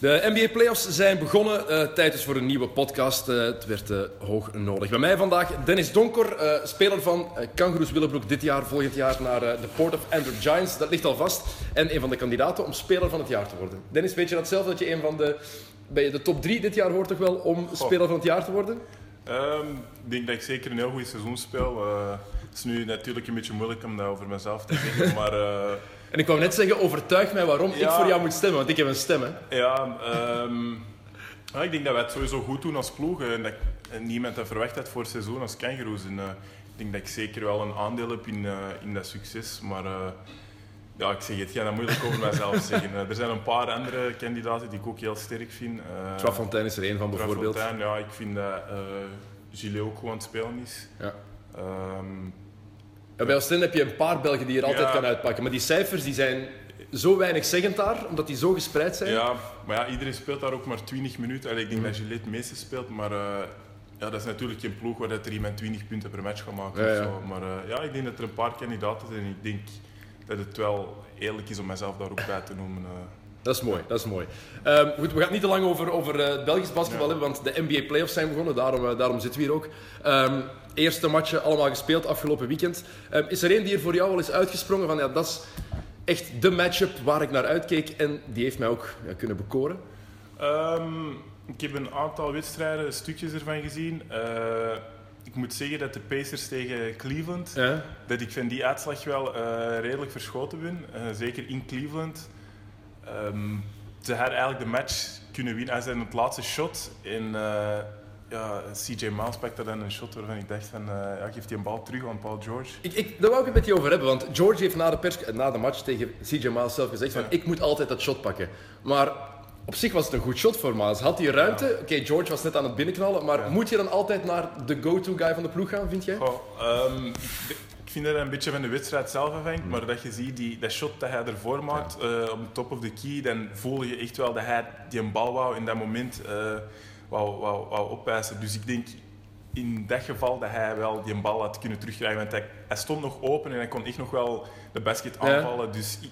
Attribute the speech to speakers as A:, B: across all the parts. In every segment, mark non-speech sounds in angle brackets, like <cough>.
A: De NBA Playoffs zijn begonnen. Eh tijd is voor een nieuwe podcast. Eh, het werd eh, hoog nodig. Bij mij vandaag Dennis Donker, speler van uh, Kangaroos Willebroek dit jaar, volgend jaar naar de Port of Andrew Giants. Dat ligt al vast. En een van de kandidaten om speler van het jaar te worden. Dennis, weet je dat zelf dat je een van de, bij je de top drie dit jaar hoort toch wel om speler van het jaar te worden?
B: Ehm, ik denk dat ik zeker een heel goed seizoen speel. Eh, het is nu natuurlijk een beetje moeilijk om dat over mezelf te zeggen, <laughs> maar
A: En ik wou net zeggen, overtuig mij waarom ik
B: Ja.
A: voor jou moet stemmen, want ik heb een stem. Hè.
B: ja, ehm, ja, ik denk dat wij het sowieso goed doen als ploeg en dat ik niemand dat verwacht had voor het seizoen als Kangaroos. En, eh, ik denk dat ik zeker wel een aandeel heb in, eh, in dat succes, maar eh, ja, ik zeg het, ga dat moeilijk over mezelf <laughs> zeggen. Eh, er zijn een paar andere kandidaten die ik ook heel sterk vind. Uh,
A: Trafontaine is er één van bijvoorbeeld.
B: ja, ik vind dat eh Gilles ook gewoon aan het spelen is.
A: Ja.
B: Ehm,
A: Ja, bij Oostende heb je een paar Belgen die je er altijd kan uitpakken. Maar die cijfers die zijn zo weinig zeggend daar, omdat die zo gespreid zijn.
B: Ja, maar ja, iedereen speelt daar ook maar 20 minuten. Allee, ik denk dat Gilles het meeste speelt, maar eh, ja, dat is natuurlijk geen ploeg waar dat er iemand 20 punten per match gaat maken.
A: Ja,
B: of zo. Maar eh, ja, ik denk dat er een paar kandidaten zijn. Ik denk dat het wel eerlijk is om mezelf daar ook bij te noemen. eh.
A: Dat is mooi, dat is mooi. Ehm, goed, we gaan het niet te lang over, over Belgisch basketbal
B: Ja.
A: hebben, want de NBA Playoffs zijn begonnen, daarom, daarom zitten we hier ook. Ehm, eerste matchen allemaal gespeeld afgelopen weekend. Ehm, is er één die er voor jou al is uitgesprongen van ja, dat is echt de matchup waar ik naar uitkeek en die heeft mij ook ja, kunnen bekoren?
B: Ehm, ik heb een aantal wedstrijden, stukjes ervan gezien. Eh, ik moet zeggen dat de Pacers tegen Cleveland,
A: Ja?
B: dat ik van die uitslag wel eh, redelijk verschoten ben. Eh, zeker in Cleveland. Ehm, ze hadden eigenlijk de match kunnen winnen hij het laatste shot. En ja, CJ Miles pakte dan een shot waarvan ik dacht van, eh ja, geeft hij een bal terug aan Paul George.
A: Ik, ik, daar wou ik het met je over hebben, want George heeft na de, pers, na de match tegen CJ Miles zelf gezegd van
B: Ja.
A: ik moet altijd dat shot pakken. Maar op zich was het een goed shot voor Miles. Had hij ruimte? Oké, George was net aan het binnenknallen, maar moet je dan altijd naar de go-to guy van de ploeg gaan, vind jij?
B: Goh, ehm, ik, vind dat een beetje van de wedstrijd zelf afhangt, maar dat je ziet die, dat shot dat hij ervoor maakt eh, op de top of the key, dan voel je echt wel dat hij die een bal wou in dat moment eh wou, wou, wou opeisen. Dus ik denk in dat geval dat hij wel die bal had kunnen terugkrijgen, want hij, hij stond nog open en hij kon echt nog wel de basket
A: Ja.
B: aanvallen. Dus ik,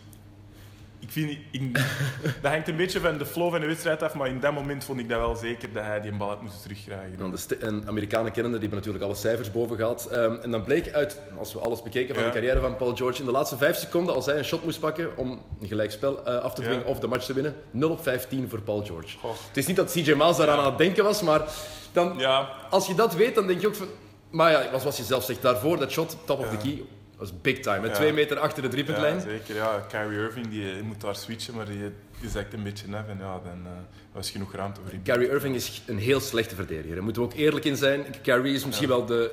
B: ik vind, <laughs> dat hangt een beetje van de flow van de wedstrijd af, maar in dat moment vond ik dat wel zeker dat hij die een bal had moeten terugkrijgen.
A: De en Amerikanen kennende, die hebben natuurlijk alle cijfers boven gehad. Ehm, en dan bleek uit, als we alles bekeken van
B: Ja.
A: de carrière van Paul George, in de laatste vijf seconden, als hij een shot moest pakken om een gelijkspel eh, af te dwingen
B: Ja.
A: of de match te winnen, 0 op 15 voor Paul George. Het is niet dat CJ Miles daaraan aan het denken was, maar dan, als je dat weet, dan denk je ook van... Maar ja, zoals je zelf zegt, daarvoor, dat shot, top of the key, was big time. Met twee meter achter de driepuntlijn.
B: Ja, zeker. Ja, Kyrie Irving die, die moet daar switchen, maar die, die zakt een beetje af en ja, dan eh, was genoeg ruimte voor hem.
A: Kyrie Irving is een heel slechte verdediger. Daar moeten we ook eerlijk in zijn. Kyrie is misschien wel de...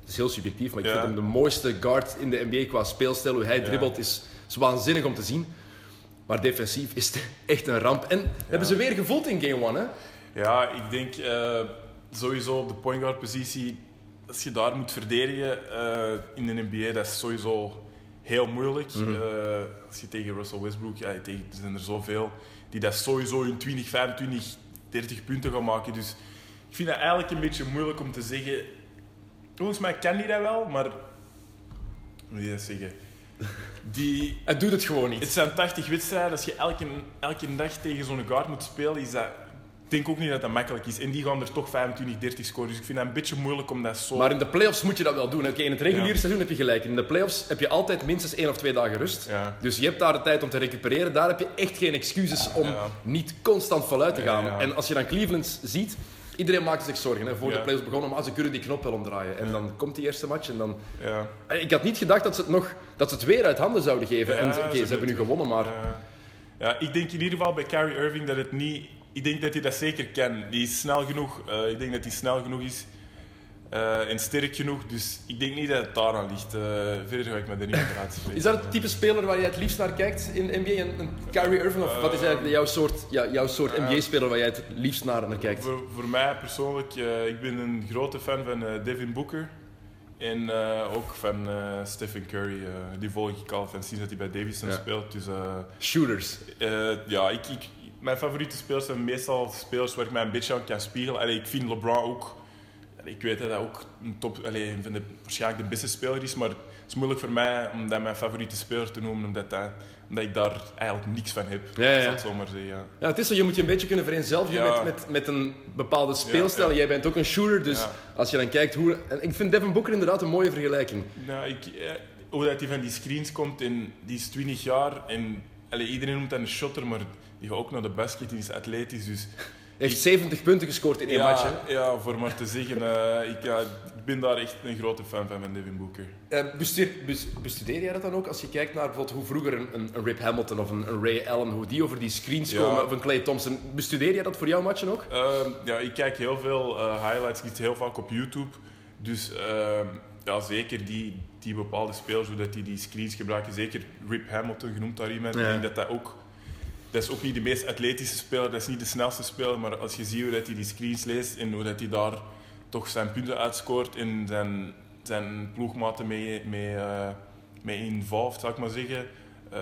A: Het is heel subjectief, maar ik vind hem de mooiste guard in de NBA qua speelstijl. Hoe hij dribbelt is, is waanzinnig om te zien. Maar defensief is het <laughs> echt een ramp. En hebben ze weer gevoeld in game one, hè?
B: Ja, ik denk eh, sowieso op de point guard positie, als je daar moet verdedigen eh, in de NBA, dat is sowieso heel moeilijk.
A: Mhm.
B: Eh, als je tegen Russell Westbrook, ja, tegen, er zijn er zoveel die dat sowieso in 20, 25, 30 punten gaan maken. Dus ik vind het eigenlijk een beetje moeilijk om te zeggen. Volgens mij kan hij dat wel, maar. Hoe moet je dat zeggen? <laughs> Die,
A: Hij doet het gewoon niet.
B: het zijn 80 wedstrijden. Als je elke, elke dag tegen zo'n guard moet spelen, is dat... Ik denk ook niet dat dat makkelijk is. En die gaan er toch 25, 30 scoren. Dus ik vind dat een beetje moeilijk om dat zo...
A: Maar in de playoffs moet je dat wel doen. Oké, in het reguliere
B: Ja.
A: seizoen heb je gelijk. In de playoffs heb je altijd minstens één of twee dagen rust.
B: Ja.
A: Dus je hebt daar de tijd om te recupereren. Daar heb je echt geen excuses om
B: Ja.
A: niet constant voluit te gaan. En als je dan Cleveland ziet, iedereen maakte zich zorgen. Hè, voor de playoffs begonnen, maar ze kunnen die knop wel omdraaien. En dan komt die eerste match en dan...
B: Ja.
A: Ik had niet gedacht dat ze het, nog, dat ze het weer uit handen zouden geven. En oké,
B: ze
A: ze, hebben nu gewonnen, maar...
B: Ja, ik denk in ieder geval bij Kyrie Irving dat het niet... Ik denk dat hij dat zeker kan. Die is snel genoeg. Eh, ik denk dat hij snel genoeg is. eh, en sterk genoeg. Dus ik denk niet dat het daar aan ligt. Eh, verder ga ik me er niet over uitspreken.
A: Is dat het type speler waar je het liefst naar kijkt in de NBA? Een, een Kyrie Irving? Of wat is eigenlijk jouw soort, ja, jouw soort NBA-speler waar jij het liefst naar, naar kijkt?
B: Voor, voor mij persoonlijk, ik ben een grote fan van Devin Booker. En ook van Stephen Curry, die volg ik al van sinds dat hij bij Davidson
A: Ja.
B: speelt. Dus
A: Shooters.
B: ja, ik, ik, mijn favoriete spelers zijn meestal spelers waar ik mij een beetje aan kan spiegelen. Allee, ik vind LeBron ook, allee, ik weet dat hij ook een top, allee, van de, waarschijnlijk de beste speler is, maar het is moeilijk voor mij om dat mijn favoriete speler te noemen, omdat, dat, omdat ik daar eigenlijk niks van heb.
A: Ja,
B: zo maar zeggen. Ja.
A: Ja, het is zo, je moet je een beetje kunnen vereenzelvigen
B: Ja.
A: met, met, met een bepaalde speelstijl. Jij bent ook een shooter, dus als je dan kijkt hoe... En ik vind Devin Booker inderdaad een mooie vergelijking.
B: Nou, ik, eh, hoe dat hij van die screens komt, en die is 20 jaar en allee, iedereen noemt hem een shotter, maar die gaat ook naar de basket, die is atletisch, dus...
A: Hij heeft 70 punten gescoord in één
B: ja,
A: match. Hè.
B: ja, voor maar te zeggen, eh, ik, ja, ik ben daar echt een grote fan van, van Devin Booker.
A: Eh, bestudeer, bes- bestudeer jij dat dan ook als je kijkt naar bijvoorbeeld hoe vroeger een, een, Rip Hamilton of een, een Ray Allen, hoe die over die screens
B: Ja.
A: komen, of een Clay Thompson. Bestudeer jij dat voor jouw matchen ook?
B: Ehm, ja, ik kijk heel veel eh, highlights, ik heel vaak op YouTube. Dus ehm, ja, zeker die, die bepaalde spelers, hoe dat die, die screens gebruiken. Zeker Rip Hamilton genoemd daar iemand. Ik denk dat dat ook... Dat is ook niet de meest atletische speler, dat is niet de snelste speler, maar als je ziet hoe dat hij die screens leest en hoe dat hij daar toch zijn punten uitscoort en zijn, zijn ploegmaten mee, mee, eh, mee involved, zou ik maar zeggen, eh,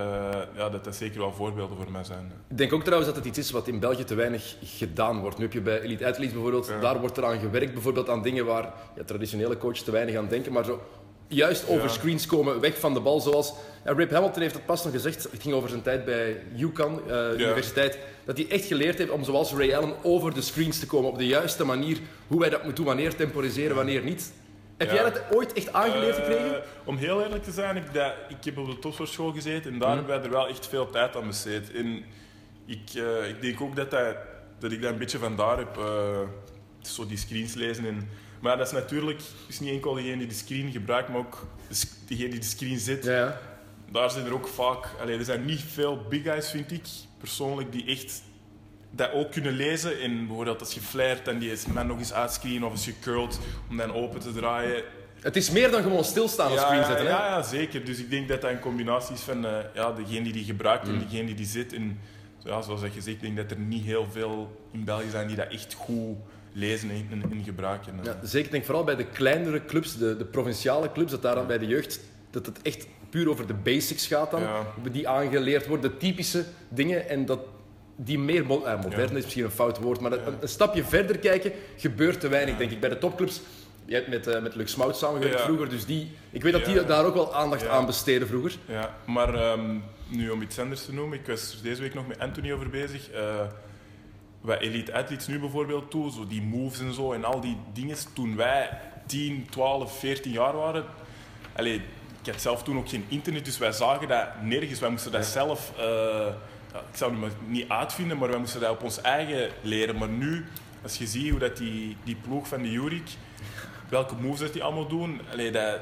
B: ja, dat dat zeker wel voorbeelden voor mij zijn.
A: Ik denk ook trouwens dat het iets is wat in België te weinig gedaan wordt. Nu heb je bij Elite Athletes bijvoorbeeld,
B: Ja.
A: daar wordt eraan gewerkt, bijvoorbeeld aan dingen waar ja, traditionele coaches te weinig aan denken, maar zo juist over
B: Ja.
A: screens komen, weg van de bal, zoals ja, Rip Hamilton heeft het pas nog gezegd, het ging over zijn tijd bij UConn, eh, universiteit, dat hij echt geleerd heeft om zoals Ray Allen over de screens te komen op de juiste manier, hoe wij dat moeten doen, wanneer temporiseren, wanneer niet. Heb jij dat ooit echt aangeleerd gekregen?
B: Eh, om heel eerlijk te zijn, ik, dat, ik heb op de topsportschool gezeten en daar
A: Mhm.
B: hebben wij er wel echt veel tijd aan besteed. En ik, eh, ik denk ook dat, dat, dat ik dat een beetje vandaar heb, zo die screens lezen. En, maar dat is natuurlijk is niet enkel degene die de screen gebruikt, maar ook degene die de screen zit.
A: Ja, ja.
B: Daar zijn er ook vaak, allee, er zijn niet veel big guys, vind ik, persoonlijk, die echt dat ook kunnen lezen. En bijvoorbeeld als je flaert en die is man nog eens uitscreenen of als je curlt om dan open te draaien.
A: Het is meer dan gewoon stilstaan op screen zetten. Hè?
B: Ja, ja, zeker. Dus ik denk dat dat een combinatie is van eh, ja, degene die die gebruikt
A: Mm.
B: en degene die die zit. En ja, zoals dat gezegd, ik denk dat er niet heel veel in België zijn die dat echt goed lezen en, en, en gebruiken.
A: Ja, zeker. Ik denk vooral bij de kleinere clubs, de, de provinciale clubs, dat daar dan bij de jeugd dat het echt puur over de basics gaat dan.
B: Ja.
A: Die aangeleerd worden, de typische dingen. En dat die meer mo- eh, modern
B: Ja.
A: is misschien een fout woord, maar een, een stapje verder kijken gebeurt te weinig, denk ik. Bij de topclubs, je hebt met, eh, met Lux Mout samengewerkt vroeger, dus die, ik weet dat die daar ook wel aandacht aan besteden vroeger.
B: Ja, maar ehm, nu om iets anders te noemen, ik was er deze week nog met Anthony over bezig. Eh wat Elite Athletes nu bijvoorbeeld doen, zo die moves en zo en al die dingen, toen wij 10, 12, 14 jaar waren. Allee, ik had zelf toen ook geen internet, dus wij zagen dat nergens. Wij moesten dat zelf, ja, ik zou het maar niet uitvinden, maar wij moesten dat op ons eigen leren. Maar nu, als je ziet hoe dat die, die ploeg van de Jurik, welke moves dat die allemaal doen, allee, dat,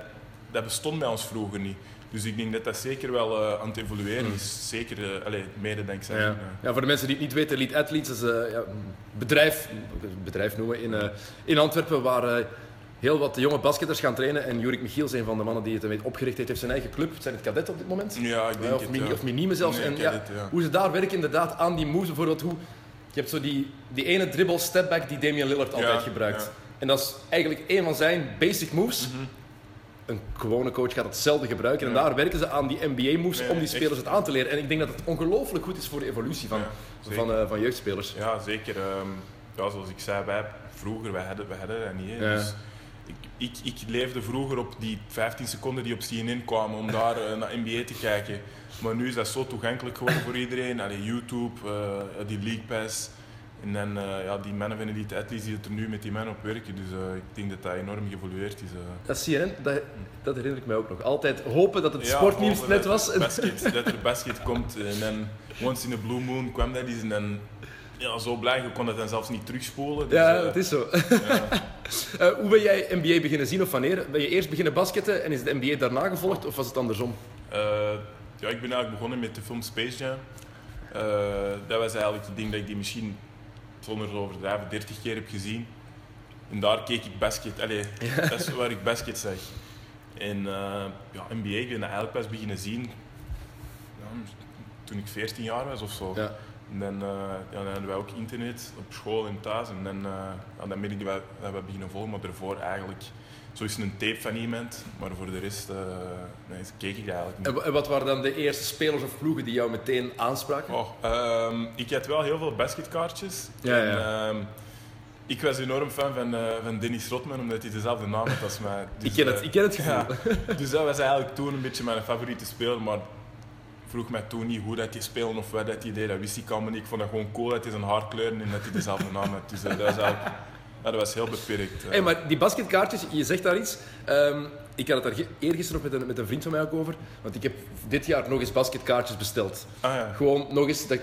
B: dat bestond bij ons vroeger niet. Dus ik denk dat dat zeker wel eh, aan het evolueren is. Zeker, eh allee, mede dankzij
A: Ja.
B: eh.
A: ja, voor de mensen die het niet weten, Elite Athletes is eh, ja, een bedrijf, een bedrijf noemen, in, in Antwerpen waar heel wat jonge basketters gaan trainen. En Jurik Michiels, een van de mannen die het ermee opgericht heeft, heeft zijn eigen club. Zijn het kadet op dit moment?
B: Ja, ik denk
A: of,
B: het, ja.
A: of minime zelfs.
B: Nee,
A: en, ja. Hoe ze daar werken inderdaad aan die moves. Bijvoorbeeld hoe, je hebt zo die, die ene dribble stepback die Damian Lillard altijd gebruikt.
B: Mhm.
A: En dat is eigenlijk een van zijn basic moves. Een gewone coach gaat hetzelfde gebruiken. En daar werken ze aan die NBA-moves om die
B: echt.
A: spelers het aan te leren. En ik denk dat het ongelooflijk goed is voor de evolutie van, van, eh, van jeugdspelers.
B: Ja, zeker. Ehm, ja, zoals ik zei, wij, vroeger, wij hadden, wij hadden dat niet. Dus ik, ik, ik leefde vroeger op die 15 seconden die op CNN kwamen om daar eh, naar NBA te kijken. Maar nu is dat zo toegankelijk geworden voor iedereen. Allee, YouTube, eh, die League Pass. En dan eh, ja, die mannen van Elite Athletes die er nu met die mannen op werken. Dus eh, ik denk dat dat enorm geëvolueerd is. eh.
A: Dat CNN, dat, dat herinner ik mij ook nog. Altijd hopen dat het
B: Ja,
A: sportnieuws net
B: dat
A: was.
B: Basket, <laughs> dat er basket komt. En dan once in a blue moon kwam dat eens. En dan ja, zo blij, je kon het dan zelfs niet terugspoelen. Dus,
A: Ja, het is zo.
B: ja. <laughs>
A: Hoe ben jij NBA beginnen zien of wanneer? Ben je eerst beginnen basketten en is de NBA daarna gevolgd of was het andersom?
B: Ja, ik ben eigenlijk begonnen met de film Space Jam. Dat was eigenlijk het ding dat ik die misschien, zonder te overdrijven, 30 keer heb gezien. En daar keek ik basket. Allee, dat is waar ik basket zag. En eh, ja, NBA, ik ben dat eigenlijk pas beginnen zien ja, toen ik 14 jaar was of zo.
A: Ja.
B: En dan, eh, ja, dan hadden wij ook internet op school en thuis. En dan, ja, dan ben ik dat, dat we beginnen volgen, maar daarvoor eigenlijk zo is een tape van iemand. Maar voor de rest uh, nee, keek ik eigenlijk niet.
A: En, en wat waren dan de eerste spelers of ploegen die jou meteen aanspraken?
B: Oh, ehm, ik had wel heel veel basketkaartjes.
A: Ja, ja.
B: En, ehm, ik was enorm fan van, eh, van Dennis Rodman, omdat hij dezelfde naam had als mij. Dus,
A: ik, ken het,
B: eh,
A: ik ken het <laughs>
B: ja. dus dat was eigenlijk toen een beetje mijn favoriete speler, maar vroeg mij toen niet hoe dat hij speelde of wat dat hij deed. Dat wist ik allemaal niet. Ik vond het gewoon cool dat hij zijn haar kleurde en dat hij dezelfde naam had. Dus eh, dat, was eigenlijk, dat was heel beperkt. eh.
A: Hey, maar die basketkaartjes, je zegt daar iets. Ehm, ik had het daar eergisteren nog met een, met een vriend van mij ook over. Want ik heb dit jaar nog eens basketkaartjes besteld.
B: Ah ja.
A: Gewoon nog eens. Dat...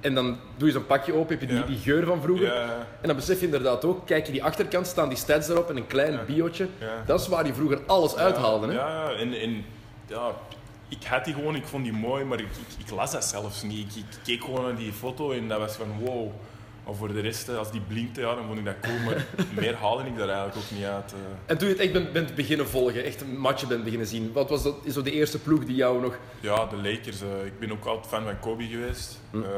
A: En dan doe je zo'n pakje open, heb je die,
B: Ja.
A: die geur van vroeger.
B: Ja.
A: En dan besef je inderdaad ook, kijk je die achterkant, staan die stats erop en een klein biootje.
B: Ja.
A: Dat is waar je vroeger alles uithaalde. Hè?
B: Ja, ja. En, en, ja, ik had die gewoon, ik vond die mooi, maar ik, ik, ik las dat zelfs niet. Ik, ik keek gewoon naar die foto en dat was van wow. Maar voor de rest, als die blinkte, ja, dan vond ik dat cool. <laughs> Maar meer haalde ik daar eigenlijk ook niet uit. eh.
A: En toen je het echt bent, bent beginnen volgen, echt een matje bent beginnen zien. Wat was dat, is de eerste ploeg die jou nog...
B: Ja, de Lakers. eh, ik ben ook altijd fan van Kobe geweest.
A: Hm.
B: Eh,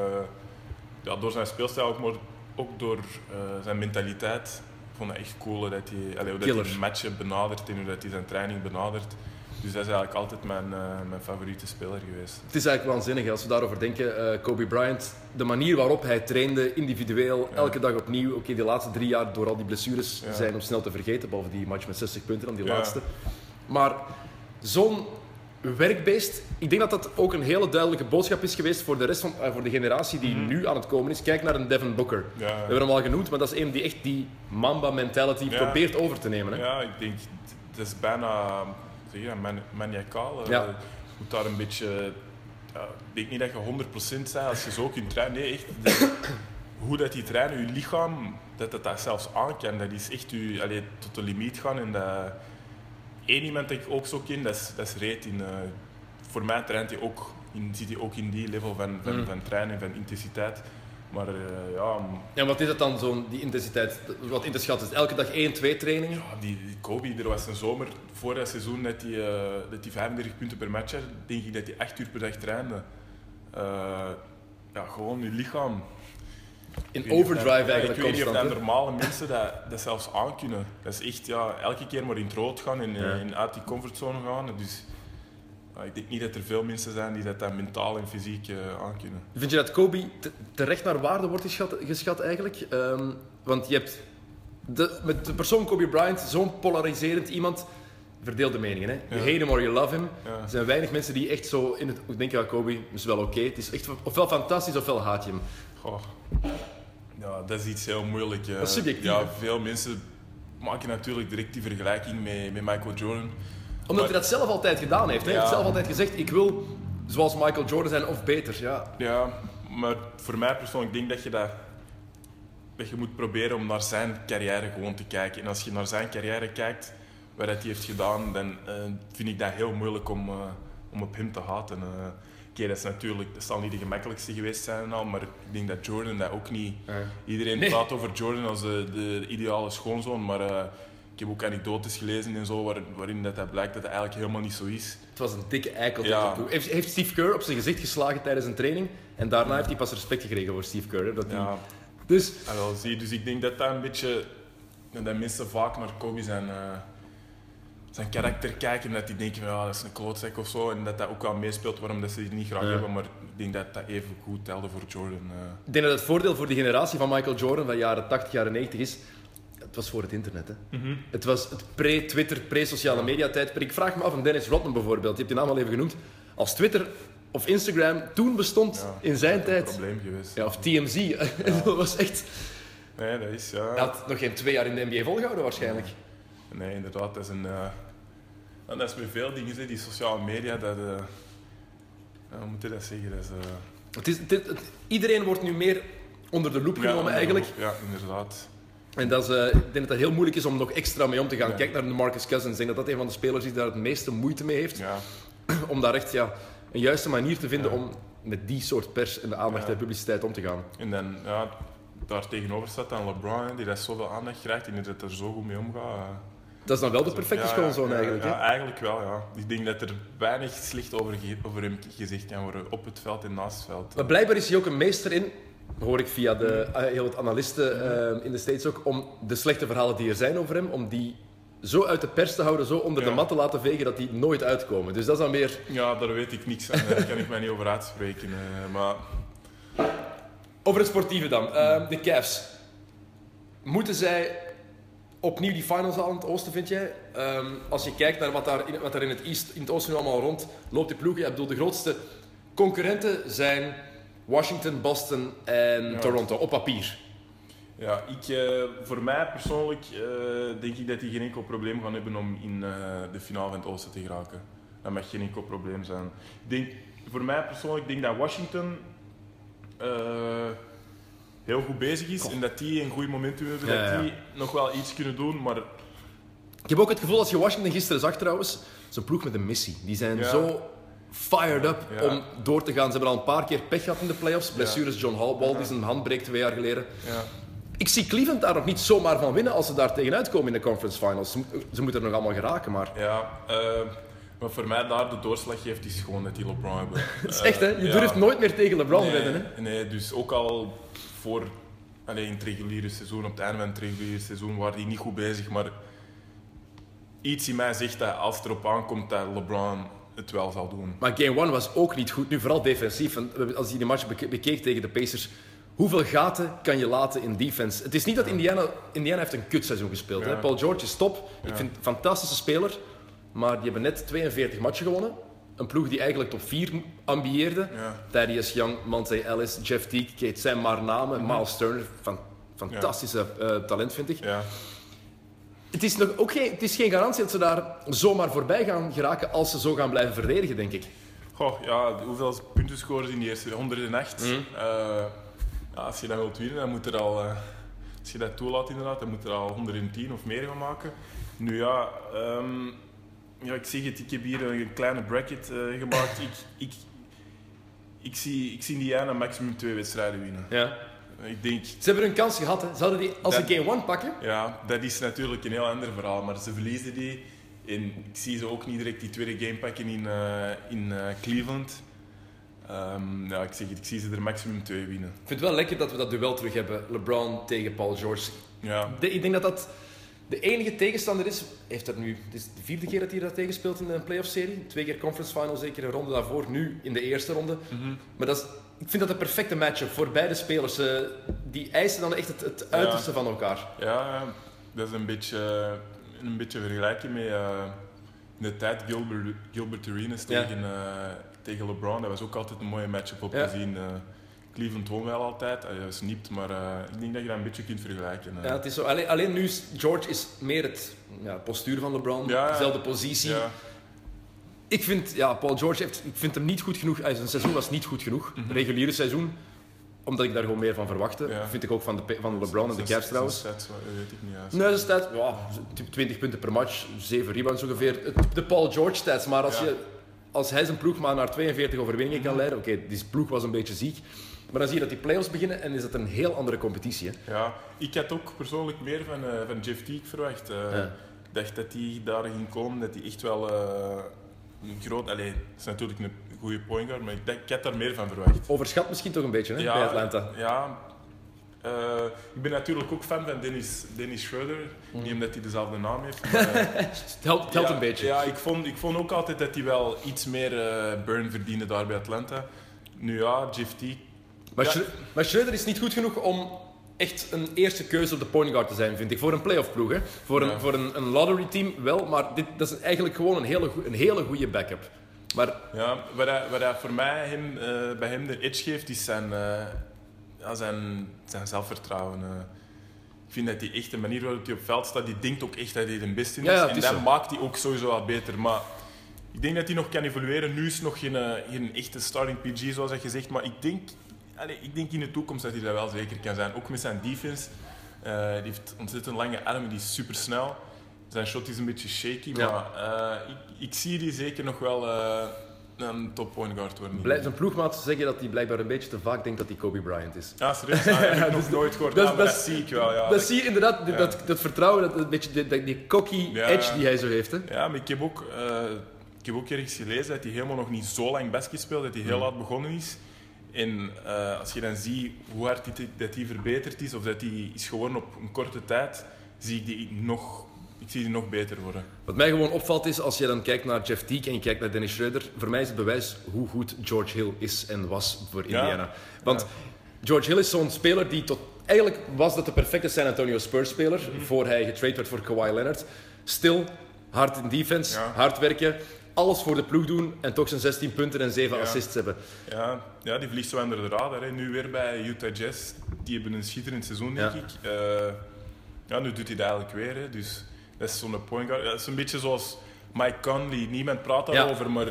B: ja, door zijn speelstijl, ook, maar ook door eh, zijn mentaliteit. Ik vond het echt cool dat hij, allee, hoe dat hij matchen benadert en hoe dat hij zijn training benadert. Dus dat is eigenlijk altijd mijn, eh, mijn favoriete speler geweest.
A: Het is eigenlijk waanzinnig als we daarover denken. eh, Kobe Bryant, de manier waarop hij trainde, individueel,
B: Ja.
A: elke dag opnieuw. Oké, die laatste drie jaar door al die blessures
B: Ja.
A: zijn om snel te vergeten. Behalve die match met 60 punten dan, die
B: Ja.
A: laatste. Maar zo'n werkbeest, ik denk dat dat ook een hele duidelijke boodschap is geweest voor de rest van eh, voor de generatie die nu aan het komen is. Kijk naar een Devin Booker.
B: Mhm.
A: We hebben hem al genoemd, maar dat is een die echt die Mamba-mentality probeert over te nemen. Hè?
B: Ja, ik denk, het is bijna zeg je, dat, man- maniacaal. eh.
A: Ja.
B: Je moet daar een beetje... ja, ik denk niet dat je 100% bent als je zo kunt trainen. Nee, echt. de- <laughs> hoe dat die trainen, je lichaam, dat het dat zelfs aan kan. Dat is echt je, allee, tot de limiet gaan. En dat, één iemand dat ik ook zo ken, dat is, dat is Reet. In, eh, voor mij traint hij ook, in, zit hij ook in die level van, van,
A: Mm.
B: van trainen, van intensiteit. Maar eh, ja,
A: Ja, wat is het dan, zo'n, die intensiteit? Wat in te schatten is elke dag één, twee trainingen?
B: Ja, die, die Kobe, er was een zomer voor dat seizoen dat hij, eh, dat hij 35 punten per match had. Denk ik dat hij 8 uur per dag trainde. Eh, ja, gewoon je lichaam.
A: In overdrive
B: dat-
A: eigenlijk
B: Ik weet niet of dat normale mensen dat, dat zelfs aankunnen. Dat is echt ja, elke keer maar in het rood gaan en,
A: Ja.
B: en uit die comfortzone gaan. Dus ik denk niet dat er veel mensen zijn die dat, dat mentaal en fysiek eh, aankunnen.
A: Vind je dat Kobe te- terecht naar waarde wordt geschat, geschat eigenlijk? Ehm, want je hebt de, met de persoon Kobe Bryant zo'n polariserend iemand. Verdeelde meningen, hè? You
B: Ja.
A: hate him or you love him.
B: Ja.
A: Er zijn weinig mensen die echt zo in het... Ik denk, ja, Kobe is wel oké. Het is echt ofwel fantastisch ofwel haat je hem.
B: Goh. Ja, dat is iets heel moeilijk. eh.
A: Dat is subjectief,
B: Ja, veel mensen maken natuurlijk direct die vergelijking met, met Michael Jordan.
A: Omdat hij dat zelf altijd gedaan heeft. Hij heeft zelf altijd gezegd, ik wil zoals Michael Jordan zijn of beter. Ja.
B: Ja, maar voor mij persoonlijk denk ik dat je dat, dat je moet proberen om naar zijn carrière gewoon te kijken. En als je naar zijn carrière kijkt, wat dat hij heeft gedaan, dan eh, vind ik dat heel moeilijk om, eh, om op hem te haten. Oké, dat is natuurlijk, dat zal niet de gemakkelijkste geweest zijn en al, maar ik denk dat Jordan dat ook niet. Iedereen
A: Nee.
B: praat over Jordan als de, de ideale schoonzoon, maar heb ook anekdotes gelezen en zo, waar, waarin dat, dat blijkt dat dat eigenlijk helemaal niet zo is.
A: Het was een dikke eikel.
B: Ja.
A: Heeft, heeft Steve Kerr op zijn gezicht geslagen tijdens een training. En daarna heeft hij pas respect gekregen voor Steve Kerr. hè, Dat
B: Ja,
A: Dus
B: Ah, wel, zie, je. dus ik denk dat dat een beetje... Dat mensen vaak naar Kobe zijn, eh, zijn karakter kijken en dat die denken van ja, dat is een klootzak of zo. En dat dat ook wel meespeelt waarom dat ze die niet graag
A: Ja.
B: hebben. Maar ik denk dat dat even goed telde voor Jordan. eh.
A: ik denk dat het voordeel voor die generatie van Michael Jordan van jaren 80, jaren 90 is. Het was voor het internet. Hè. Het was het pre-Twitter, pre-sociale media tijdperk. Ik vraag me af, een Dennis Rodman bijvoorbeeld, je hebt die naam al even genoemd. Als Twitter of Instagram toen bestond
B: Ja,
A: in zijn
B: een
A: tijd.
B: probleem geweest.
A: Ja, of TMZ. <laughs> dat was echt.
B: Nee, dat is ja.
A: Hij had nog geen twee jaar in de NBA volgehouden waarschijnlijk.
B: Nee, inderdaad. Dat is een... eh, dat is met veel dingen, die sociale media, dat... eh, ja, hoe moet je dat zeggen? Dat is, eh,
A: Het is, het- het- iedereen wordt nu meer onder de loep
B: ja,
A: genomen eigenlijk.
B: Ja, inderdaad.
A: En dat is, eh, ik denk dat het heel moeilijk is om nog extra mee om te gaan.
B: Ja.
A: Kijk naar de Marcus Cousins. Ik denk dat dat een van de spelers is die daar het meeste moeite mee heeft.
B: Ja, <clears throat>
A: Om daar echt ja, een juiste manier te vinden
B: Ja.
A: om met die soort pers en de aandacht en publiciteit om te gaan.
B: En dan, ja, daar tegenover staat dan LeBron, die dat zoveel aandacht krijgt en die dat er zo goed mee omgaat. eh.
A: Dat is dan wel de perfecte schoonzoon eigenlijk.
B: Ja, eigenlijk wel, ja. Ik denk dat er weinig slecht over, over hem gezegd kan worden, op het veld en naast het veld.
A: Maar blijkbaar is hij ook een meester in, hoor ik via de, eh, heel wat analisten eh, in de States ook, om de slechte verhalen die er zijn over hem, om die zo uit de pers te houden, zo onder de mat te laten vegen dat die nooit uitkomen. Dus dat is dan weer...
B: Ja, daar weet ik niks aan. Daar kan ik mij niet over uitspreken. eh, maar
A: Over het sportieve dan. Eh, de Cavs. Moeten zij opnieuw die finals halen in het oosten, vind jij? Ehm, als je kijkt naar wat daar in, wat daar in, het, East, in het oosten nu allemaal rond loopt, die ploegen. Ik bedoel, de grootste concurrenten zijn Washington, Boston en
B: Ja.
A: Toronto, op papier.
B: ja, ik, eh, voor mij persoonlijk eh, denk ik dat die geen enkel probleem gaan hebben om in eh, de finale van het Oosten te geraken. Dat mag geen enkel probleem zijn. Ik denk, voor mij persoonlijk denk ik dat Washington heel goed bezig is en dat die een goed momentum hebben,
A: Ja, ja.
B: dat die nog wel iets kunnen doen, maar
A: Ik heb ook het gevoel, als je Washington gisteren zag trouwens, zo'n ploeg met een missie. Die zijn
B: Ja.
A: zo fired up
B: Ja.
A: om door te gaan. Ze hebben al een paar keer pech gehad in de playoffs. Blessures, John Hallball die zijn hand breekt twee jaar geleden.
B: ja.
A: Ik zie Cleveland daar nog niet zomaar van winnen als ze daar tegenuit komen in de conference finals. Ze, mo- ze moeten er nog allemaal geraken, maar...
B: Ja, eh, maar voor mij daar de doorslag geeft is gewoon dat die LeBron hebben. <laughs>
A: Het is echt, hè? Je
B: Eh,
A: durft nooit meer tegen LeBron
B: nee,
A: wedden, hè?
B: Nee, dus ook al voor allee, in het reguliere seizoen, op het einde van het reguliere seizoen, waren die niet goed bezig. Maar iets in mij zegt dat als het erop aankomt dat LeBron het wel zal doen.
A: Maar game 1 was ook niet goed, nu vooral defensief. Als je die match beke- bekeek tegen de Pacers, hoeveel gaten kan je laten in defense? Het is niet dat Indiana... Indiana heeft een kutseizoen gespeeld. Hè? Paul George is top. Ik
B: Ja.
A: vind het een fantastische speler. Maar die hebben net 42 matchen gewonnen. Een ploeg die eigenlijk top 4 ambieerde.
B: Ja.
A: Thaddeus Young, Monte Ellis, Jeff Teague. Het zijn maar namen. Miles Turner, fan, fantastische eh, talent vind ik. Het is, nog ook geen, het is geen garantie dat ze daar zomaar voorbij gaan geraken als ze zo gaan blijven verdedigen, denk ik.
B: Goh, ja hoeveel punten scoren in die eerste 108?
A: Mhm.
B: Eh, ja, als je dat wilt winnen, dan moet er al, eh, als je dat toelaat inderdaad, dan moet er al 110 of meer gaan maken. Nu ja, ehm, ja ik zeg het, ik heb hier een kleine bracket eh, gemaakt. ik, ik, ik, zie, ik zie Indiana maximum twee wedstrijden winnen.
A: Ja.
B: Ik denk,
A: Ze hebben hun kans gehad. Hè. Ze hadden die, als ze
B: Dat-
A: game 1 pakken,
B: ja, dat is natuurlijk een heel ander verhaal, maar ze verliezen die. En ik zie ze ook niet direct die tweede game pakken in, eh, in eh, Cleveland. Ehm, ja, ik zeg het, ik zie ze er maximum twee winnen.
A: Ik vind het wel lekker dat we dat duel terug hebben. LeBron tegen Paul George.
B: Ja,
A: De- ik denk dat dat de enige tegenstander is. Heeft dat nu, het is de vierde keer dat hij dat tegenspeelt in de playoff-serie. Twee keer conference final, zeker een ronde daarvoor. Nu in de eerste ronde. Maar dat is, ik vind dat een perfecte matchup voor beide spelers. Eh, die eisen dan echt het, het uiterste van elkaar.
B: ja dat is een beetje, een beetje vergelijken met eh, in de tijd Gilbert, Gilbert Arenas
A: Ja.
B: tegen, eh, tegen LeBron. Dat was ook altijd een mooie matchup op
A: Ja.
B: te zien. eh, Cleveland won wel altijd, hij was niet, maar eh, ik denk dat je dat een beetje kunt vergelijken. eh.
A: Ja, het is zo, alleen, alleen nu is George is meer het ja, postuur van LeBron. Dezelfde positie.
B: Ja,
A: Ik vind, ja, Paul George heeft, ik vind hem niet goed genoeg. Zijn seizoen was niet goed genoeg. Het reguliere seizoen. Omdat ik daar gewoon meer van verwachtte.
B: Mhm. Ja.
A: Vind ik ook van, de, van LeBron en de Cavs trouwens.
B: eh, weet ik niet juist.
A: Nee, de stats, ja, typ 20 punten per match, 7 rebounds ongeveer. De Paul George stats, maar als,
B: Ja.
A: je, als hij zijn ploeg maar naar 42 overwinningen kan leiden, oké, die ploeg was een beetje ziek. Maar dan zie je dat die playoffs beginnen en is dat een heel andere competitie. Hè?
B: Ja, ik had ook persoonlijk meer van, eh, van Jeff Teague verwacht. Eh,
A: Ja.
B: Ik dacht dat hij daar ging komen, dat hij echt wel eh, een groot... Allee, het is natuurlijk een goede point guard, maar ik, ik had daar meer van verwacht.
A: Overschat misschien toch een beetje hè, bij Atlanta.
B: Ja. Eh, ik ben natuurlijk ook fan van Dennis, Dennis Schroeder. Niet omdat hij dezelfde naam heeft. Maar, eh, <laughs>
A: Het helpt, het helpt
B: ja,
A: een beetje.
B: Ja, ik vond, ik vond ook altijd dat hij wel iets meer eh, burn verdiende daar bij Atlanta. Nu ja, Jeff Teague...
A: Maar,
B: Ja.
A: Schreuder is niet goed genoeg om echt een eerste keuze op de point guard te zijn, vind ik. Voor een playoff ploeg. Hè. Voor, een,
B: Ja.
A: voor een, een lottery team wel, maar dit, dat is eigenlijk gewoon een hele, een hele goede backup. Maar
B: Ja, wat hij, wat hij voor mij hem, eh, bij hem de edge geeft, is zijn, eh, ja, zijn, zijn zelfvertrouwen. eh. ik vind dat hij echt de manier waarop hij op veld staat, die denkt ook echt dat hij de beste is.
A: Ja,
B: en dat
A: zo.
B: maakt hij ook sowieso wat beter. Maar ik denk dat hij nog kan evolueren. Nu is nog geen, geen echte starting PG, zoals dat gezegd. Maar ik denk, allee, ik denk in de toekomst dat hij dat wel zeker kan zijn. Ook met zijn defense. Eh, die heeft ontzettend lange armen, die is super snel. Zijn shot is een beetje shaky,
A: Ja.
B: maar eh, ik, ik zie die zeker nog wel eh, een top point guard worden.
A: blij- zijn ploegmaat zeggen dat hij blijkbaar een beetje te vaak denkt dat hij Kobe Bryant is.
B: Ja, serieus? Ah, dat <laughs> heb ik nog nooit gehoord.
A: dat is-
B: Ja, maar
A: dat
B: zie ik wel, ja.
A: dat zie je inderdaad,
B: Ja.
A: dat, dat vertrouwen, dat, beetje, die, die- cocky edge die hij zo heeft. Hè.
B: Ja, maar ik heb ook, ik heb ook ergens gelezen dat hij helemaal nog niet zo lang basket speelt, dat hij heel laat begonnen is. En eh, als je dan ziet hoe hard die, dat hij verbeterd is, of dat hij is geworden op een korte tijd, zie ik die nog ik zie die nog beter worden.
A: Wat mij gewoon opvalt is, als je dan kijkt naar Jeff Teague en je kijkt naar Dennis Schroeder, voor mij is het bewijs hoe goed George Hill is en was voor Indiana. Want George Hill is zo'n speler die tot... Eigenlijk was dat de perfecte San Antonio Spurs-speler,
B: Mhm.
A: voor hij getrade werd voor Kawhi Leonard. Stil, hard in defense,
B: Ja.
A: hard werken, alles voor de ploeg doen en toch zijn 16 punten en 7
B: Ja.
A: assists hebben.
B: Ja, ja, die vliegt zo onder de radar. Hè. Nu weer bij Utah Jazz. Die hebben een schitterend seizoen, denk
A: Ja.
B: ik. Eh, ja, nu doet hij dat eigenlijk weer. Hè. Dus dat is zo'n point guard. Dat is een beetje zoals Mike Conley. Niemand praat daarover, maar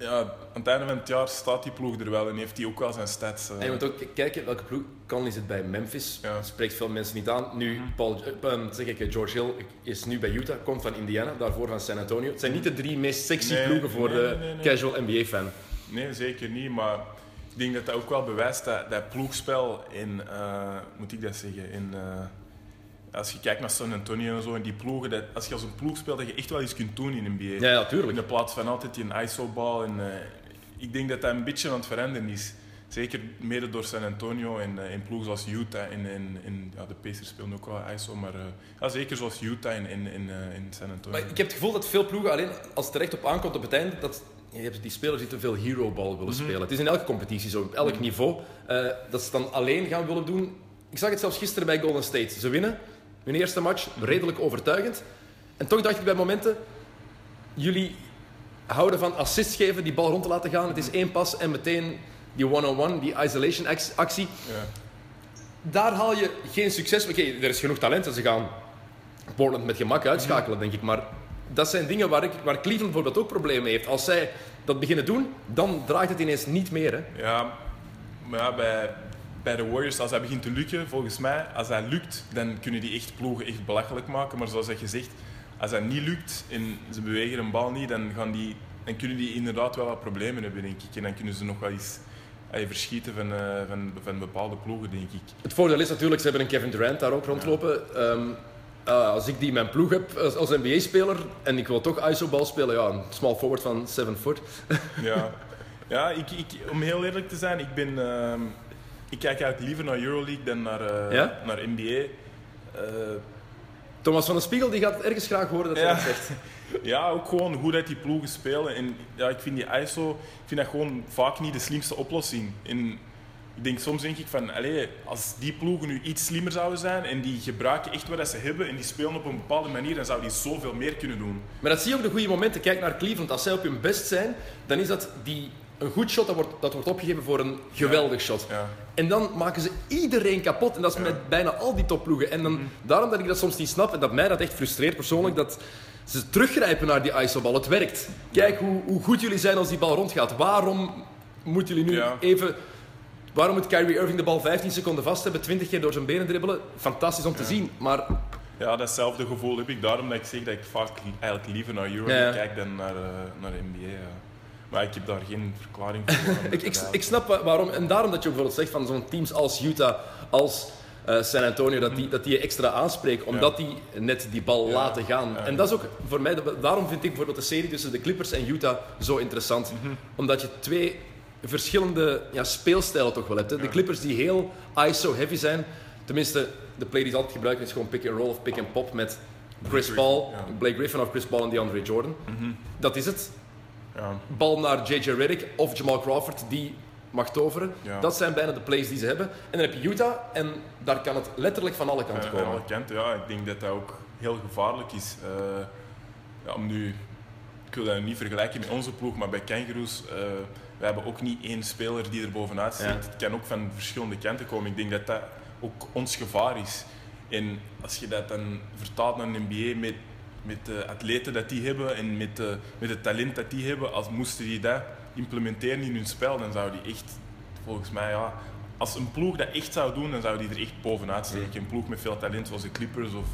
B: ja, aan het einde van het jaar staat die ploeg er wel en heeft hij ook wel zijn stats.
A: En je moet ook kijken welke ploeg. Conley zit bij Memphis.
B: Ja. Mhm.
A: Spreekt veel mensen niet aan. Nu, Paul, eh, ehm, zeg ik, eh, George Hill is nu bij Utah, komt van Indiana, daarvoor van San Antonio. Het zijn niet de drie meest sexy
B: Nee,
A: ploegen voor
B: nee,
A: de
B: nee,
A: casual NBA-fan.
B: Nee, zeker niet. Maar ik denk dat dat ook wel bewijst dat, dat ploegspel in, eh, moet ik dat zeggen, in, als je kijkt naar San Antonio en zo, en die ploegen, dat, als je als een ploeg speelt, dat je echt wel iets kunt doen in NBA.
A: Ja, ja,
B: In plaats van altijd die ISO-bal. En, eh, ik denk dat dat een beetje aan het veranderen is. Zeker mede door San Antonio en eh, in ploegen zoals Utah. En, en, en, ja, de Pacers spelen ook wel ISO, maar eh, ja, zeker zoals Utah in, in, in, eh, in San Antonio.
A: Maar ik heb het gevoel dat veel ploegen, alleen als het er echt op aankomt op het einde, dat je hebt die spelers die te veel hero-ball willen
B: Mhm.
A: spelen. Het is in elke competitie zo, op elk niveau. eh, dat ze dan alleen gaan willen doen. Ik zag het zelfs gisteren bij Golden State. Ze winnen hun eerste match, redelijk overtuigend. En toch dacht ik bij momenten, jullie houden van assists geven, die bal rond te laten gaan. Het is één pas en meteen die one-on-one, die isolation ac- actie.
B: ja.
A: Daar haal je geen succes. Oké, er is genoeg talent en ze gaan Portland met gemak uitschakelen, denk ik. Maar dat zijn dingen waar, ik, waar Cleveland bijvoorbeeld ook problemen mee heeft. Als zij dat beginnen doen, dan draait het ineens niet meer. Hè.
B: Ja, maar ja, bij, bij de Warriors, als dat begint te lukken, volgens mij, als dat lukt, dan kunnen die echt ploegen echt belachelijk maken. Maar zoals je zegt, als dat niet lukt en ze bewegen een bal niet, dan, gaan die, dan kunnen die inderdaad wel wat problemen hebben, denk ik. En dan kunnen ze nog wel eens eh, verschieten van, eh, van, van bepaalde ploegen, denk ik.
A: Het voordeel is natuurlijk, ze hebben een Kevin Durant daar ook rondlopen. Ehm, eh, als ik die in mijn ploeg heb als, als NBA-speler en ik wil toch ISO-bal spelen, ja, een small forward van 7 foot.
B: Ja, <laughs> ja ik, ik, om heel eerlijk te zijn, ik, ben, ehm, ik kijk eigenlijk liever naar Euroleague dan naar, eh,
A: Ja?
B: naar NBA. Eh,
A: Thomas van den Spiegel die gaat het ergens graag horen dat hij
B: Ja.
A: dat zegt. <laughs>
B: Ja, ook gewoon hoe dat die ploegen spelen. En ja, ik vind die ISO ik vind dat gewoon vaak niet de slimste oplossing. En ik denk, soms denk ik van, allee, als die ploegen nu iets slimmer zouden zijn en die gebruiken echt wat ze hebben en die spelen op een bepaalde manier, dan zouden die zoveel meer kunnen doen.
A: Maar dat zie je ook de goede momenten. Kijk naar Cleveland. Als zij op hun best zijn, dan is dat die, een goed shot dat wordt, dat wordt opgegeven voor een geweldig shot.
B: Ja.
A: En dan maken ze iedereen kapot. En dat is met bijna al die topploegen. En dan,
B: Mhm.
A: daarom dat ik dat soms niet snap en dat mij dat echt frustreert persoonlijk, dat ze teruggrijpen naar die ISO-bal. Het werkt. Kijk hoe, hoe goed jullie zijn als die bal rondgaat. Waarom moeten jullie nu
B: Ja.
A: even... Waarom moet Kyrie Irving de bal 15 seconden vast hebben, 20 keer door zijn benen dribbelen? Fantastisch om te zien. Maar
B: Ja, datzelfde gevoel heb ik. Daarom dat ik zeg dat ik vaak li- eigenlijk liever naar
A: Ja.
B: kijk dan naar, eh, naar NBA. ja. Maar ik heb daar geen verklaring voor. <laughs>
A: Ik, ik, snap wa- waarom. En daarom dat je bijvoorbeeld zegt van zo'n teams als Utah, als eh, San Antonio, dat die, dat die je extra aanspreken, omdat die net die bal
B: Ja.
A: laten gaan.
B: Ja.
A: En dat is ook voor mij, daarom vind ik bijvoorbeeld de serie tussen de Clippers en Utah zo interessant.
B: Mhm.
A: Omdat je twee verschillende ja, speelstijlen toch wel hebt. Hè. De Clippers die heel ISO-heavy zijn, tenminste, de play die ze altijd gebruiken is gewoon pick and roll of pick and pop met Chris Paul.
B: Mhm.
A: Blake Griffin of Chris Paul en DeAndre Jordan. Dat is het
B: Ja.
A: bal naar JJ Redick of Jamal Crawford die mag toveren.
B: Ja.
A: Dat zijn bijna de plays die ze hebben. En dan heb je Utah en daar kan het letterlijk van alle kanten
B: aan
A: komen.
B: alle kanten, ja. Ik denk dat dat ook heel gevaarlijk is. Eh, ja, om nu, ik wil dat niet vergelijken met onze ploeg, maar bij Kangaroos, eh we hebben ook niet één speler die er bovenuit zit.
A: Ja.
B: Het kan ook van verschillende kanten komen. Ik denk dat dat ook ons gevaar is. En als je dat dan vertaalt naar een NBA met, met de atleten dat die hebben en met, de, met het talent dat die hebben, als moesten die dat implementeren in hun spel, dan zou die echt, volgens mij, ja, als een ploeg dat echt zou doen, dan zou die er echt bovenuit steken. Een ploeg met veel talent zoals de Clippers, of,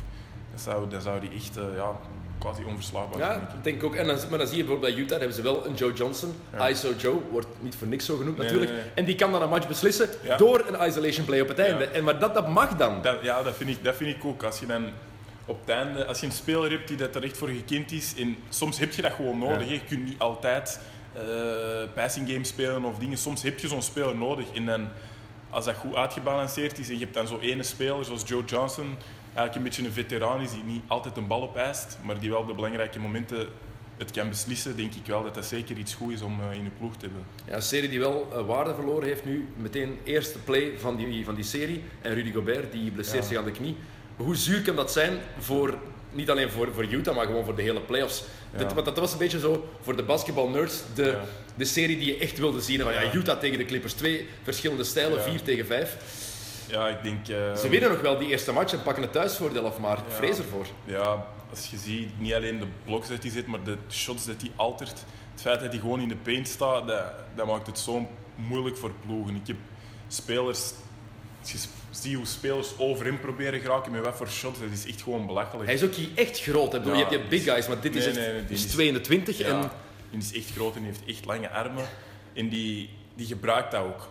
B: dan, zou, dan zou die echt eh, ja, quasi onverslaanbaar zijn.
A: Ja,
B: ik.
A: denk ik ook. En dan, maar dan zie je bijvoorbeeld bij Utah, hebben ze wel een Joe Johnson.
B: Ja.
A: ISO Joe, wordt niet voor niks zo genoemd
B: Nee,
A: natuurlijk.
B: nee, nee.
A: En die kan dan een match beslissen
B: Ja.
A: door een isolation play op het einde.
B: Ja.
A: En, maar dat, dat mag dan.
B: Dat, ja, dat vind, ik, dat vind ik ook. Als je dan op het einde, als je een speler hebt die dat er echt voor gekend is, en soms heb je dat gewoon nodig.
A: Ja.
B: Je kunt niet altijd eh, passing game spelen of dingen. Soms heb je zo'n speler nodig. En dan, als dat goed uitgebalanceerd is en je hebt dan zo'n ene speler zoals Joe Johnson, eigenlijk een beetje een veteraan is die niet altijd een bal opeist, maar die wel op de belangrijke momenten het kan beslissen, denk ik wel dat dat zeker iets goed is om eh, in de ploeg te hebben.
A: Ja, een serie die wel eh, waarde verloren heeft nu. Meteen eerste play van die, van die serie. En Rudy Gobert, die blesseert
B: Ja.
A: zich aan de knie. Hoe zuur kan dat zijn voor, niet alleen voor, voor Utah, maar gewoon voor de hele playoffs?
B: Ja.
A: Dit, want dat was een beetje zo voor de basketbalnerds, de,
B: Ja.
A: de serie die je echt wilde zien. Van, ja. Utah tegen de Clippers, twee verschillende stijlen. 4 tegen 5.
B: Ja, ik denk... eh,
A: Ze winnen nog wel die eerste match en pakken het thuisvoordeel af, maar ik vrees ervoor.
B: Ja, als je ziet, niet alleen de bloks dat hij zit, maar de shots dat hij altert. Het feit dat hij gewoon in de paint staat, dat, dat maakt het zo moeilijk voor ploegen. Ik heb spelers... Ziet hoe spelers over hem proberen geraken met wat voor shots, dat is echt gewoon belachelijk.
A: Hij is ook hier echt groot. Hè. Ik bedoel,
B: Ja.
A: je, hebt, je big guys, maar dit is echt
B: nee, nee, die
A: die is
B: is-
A: 22 en...
B: Ja, die is echt groot en heeft echt lange armen. En die, die gebruikt dat ook.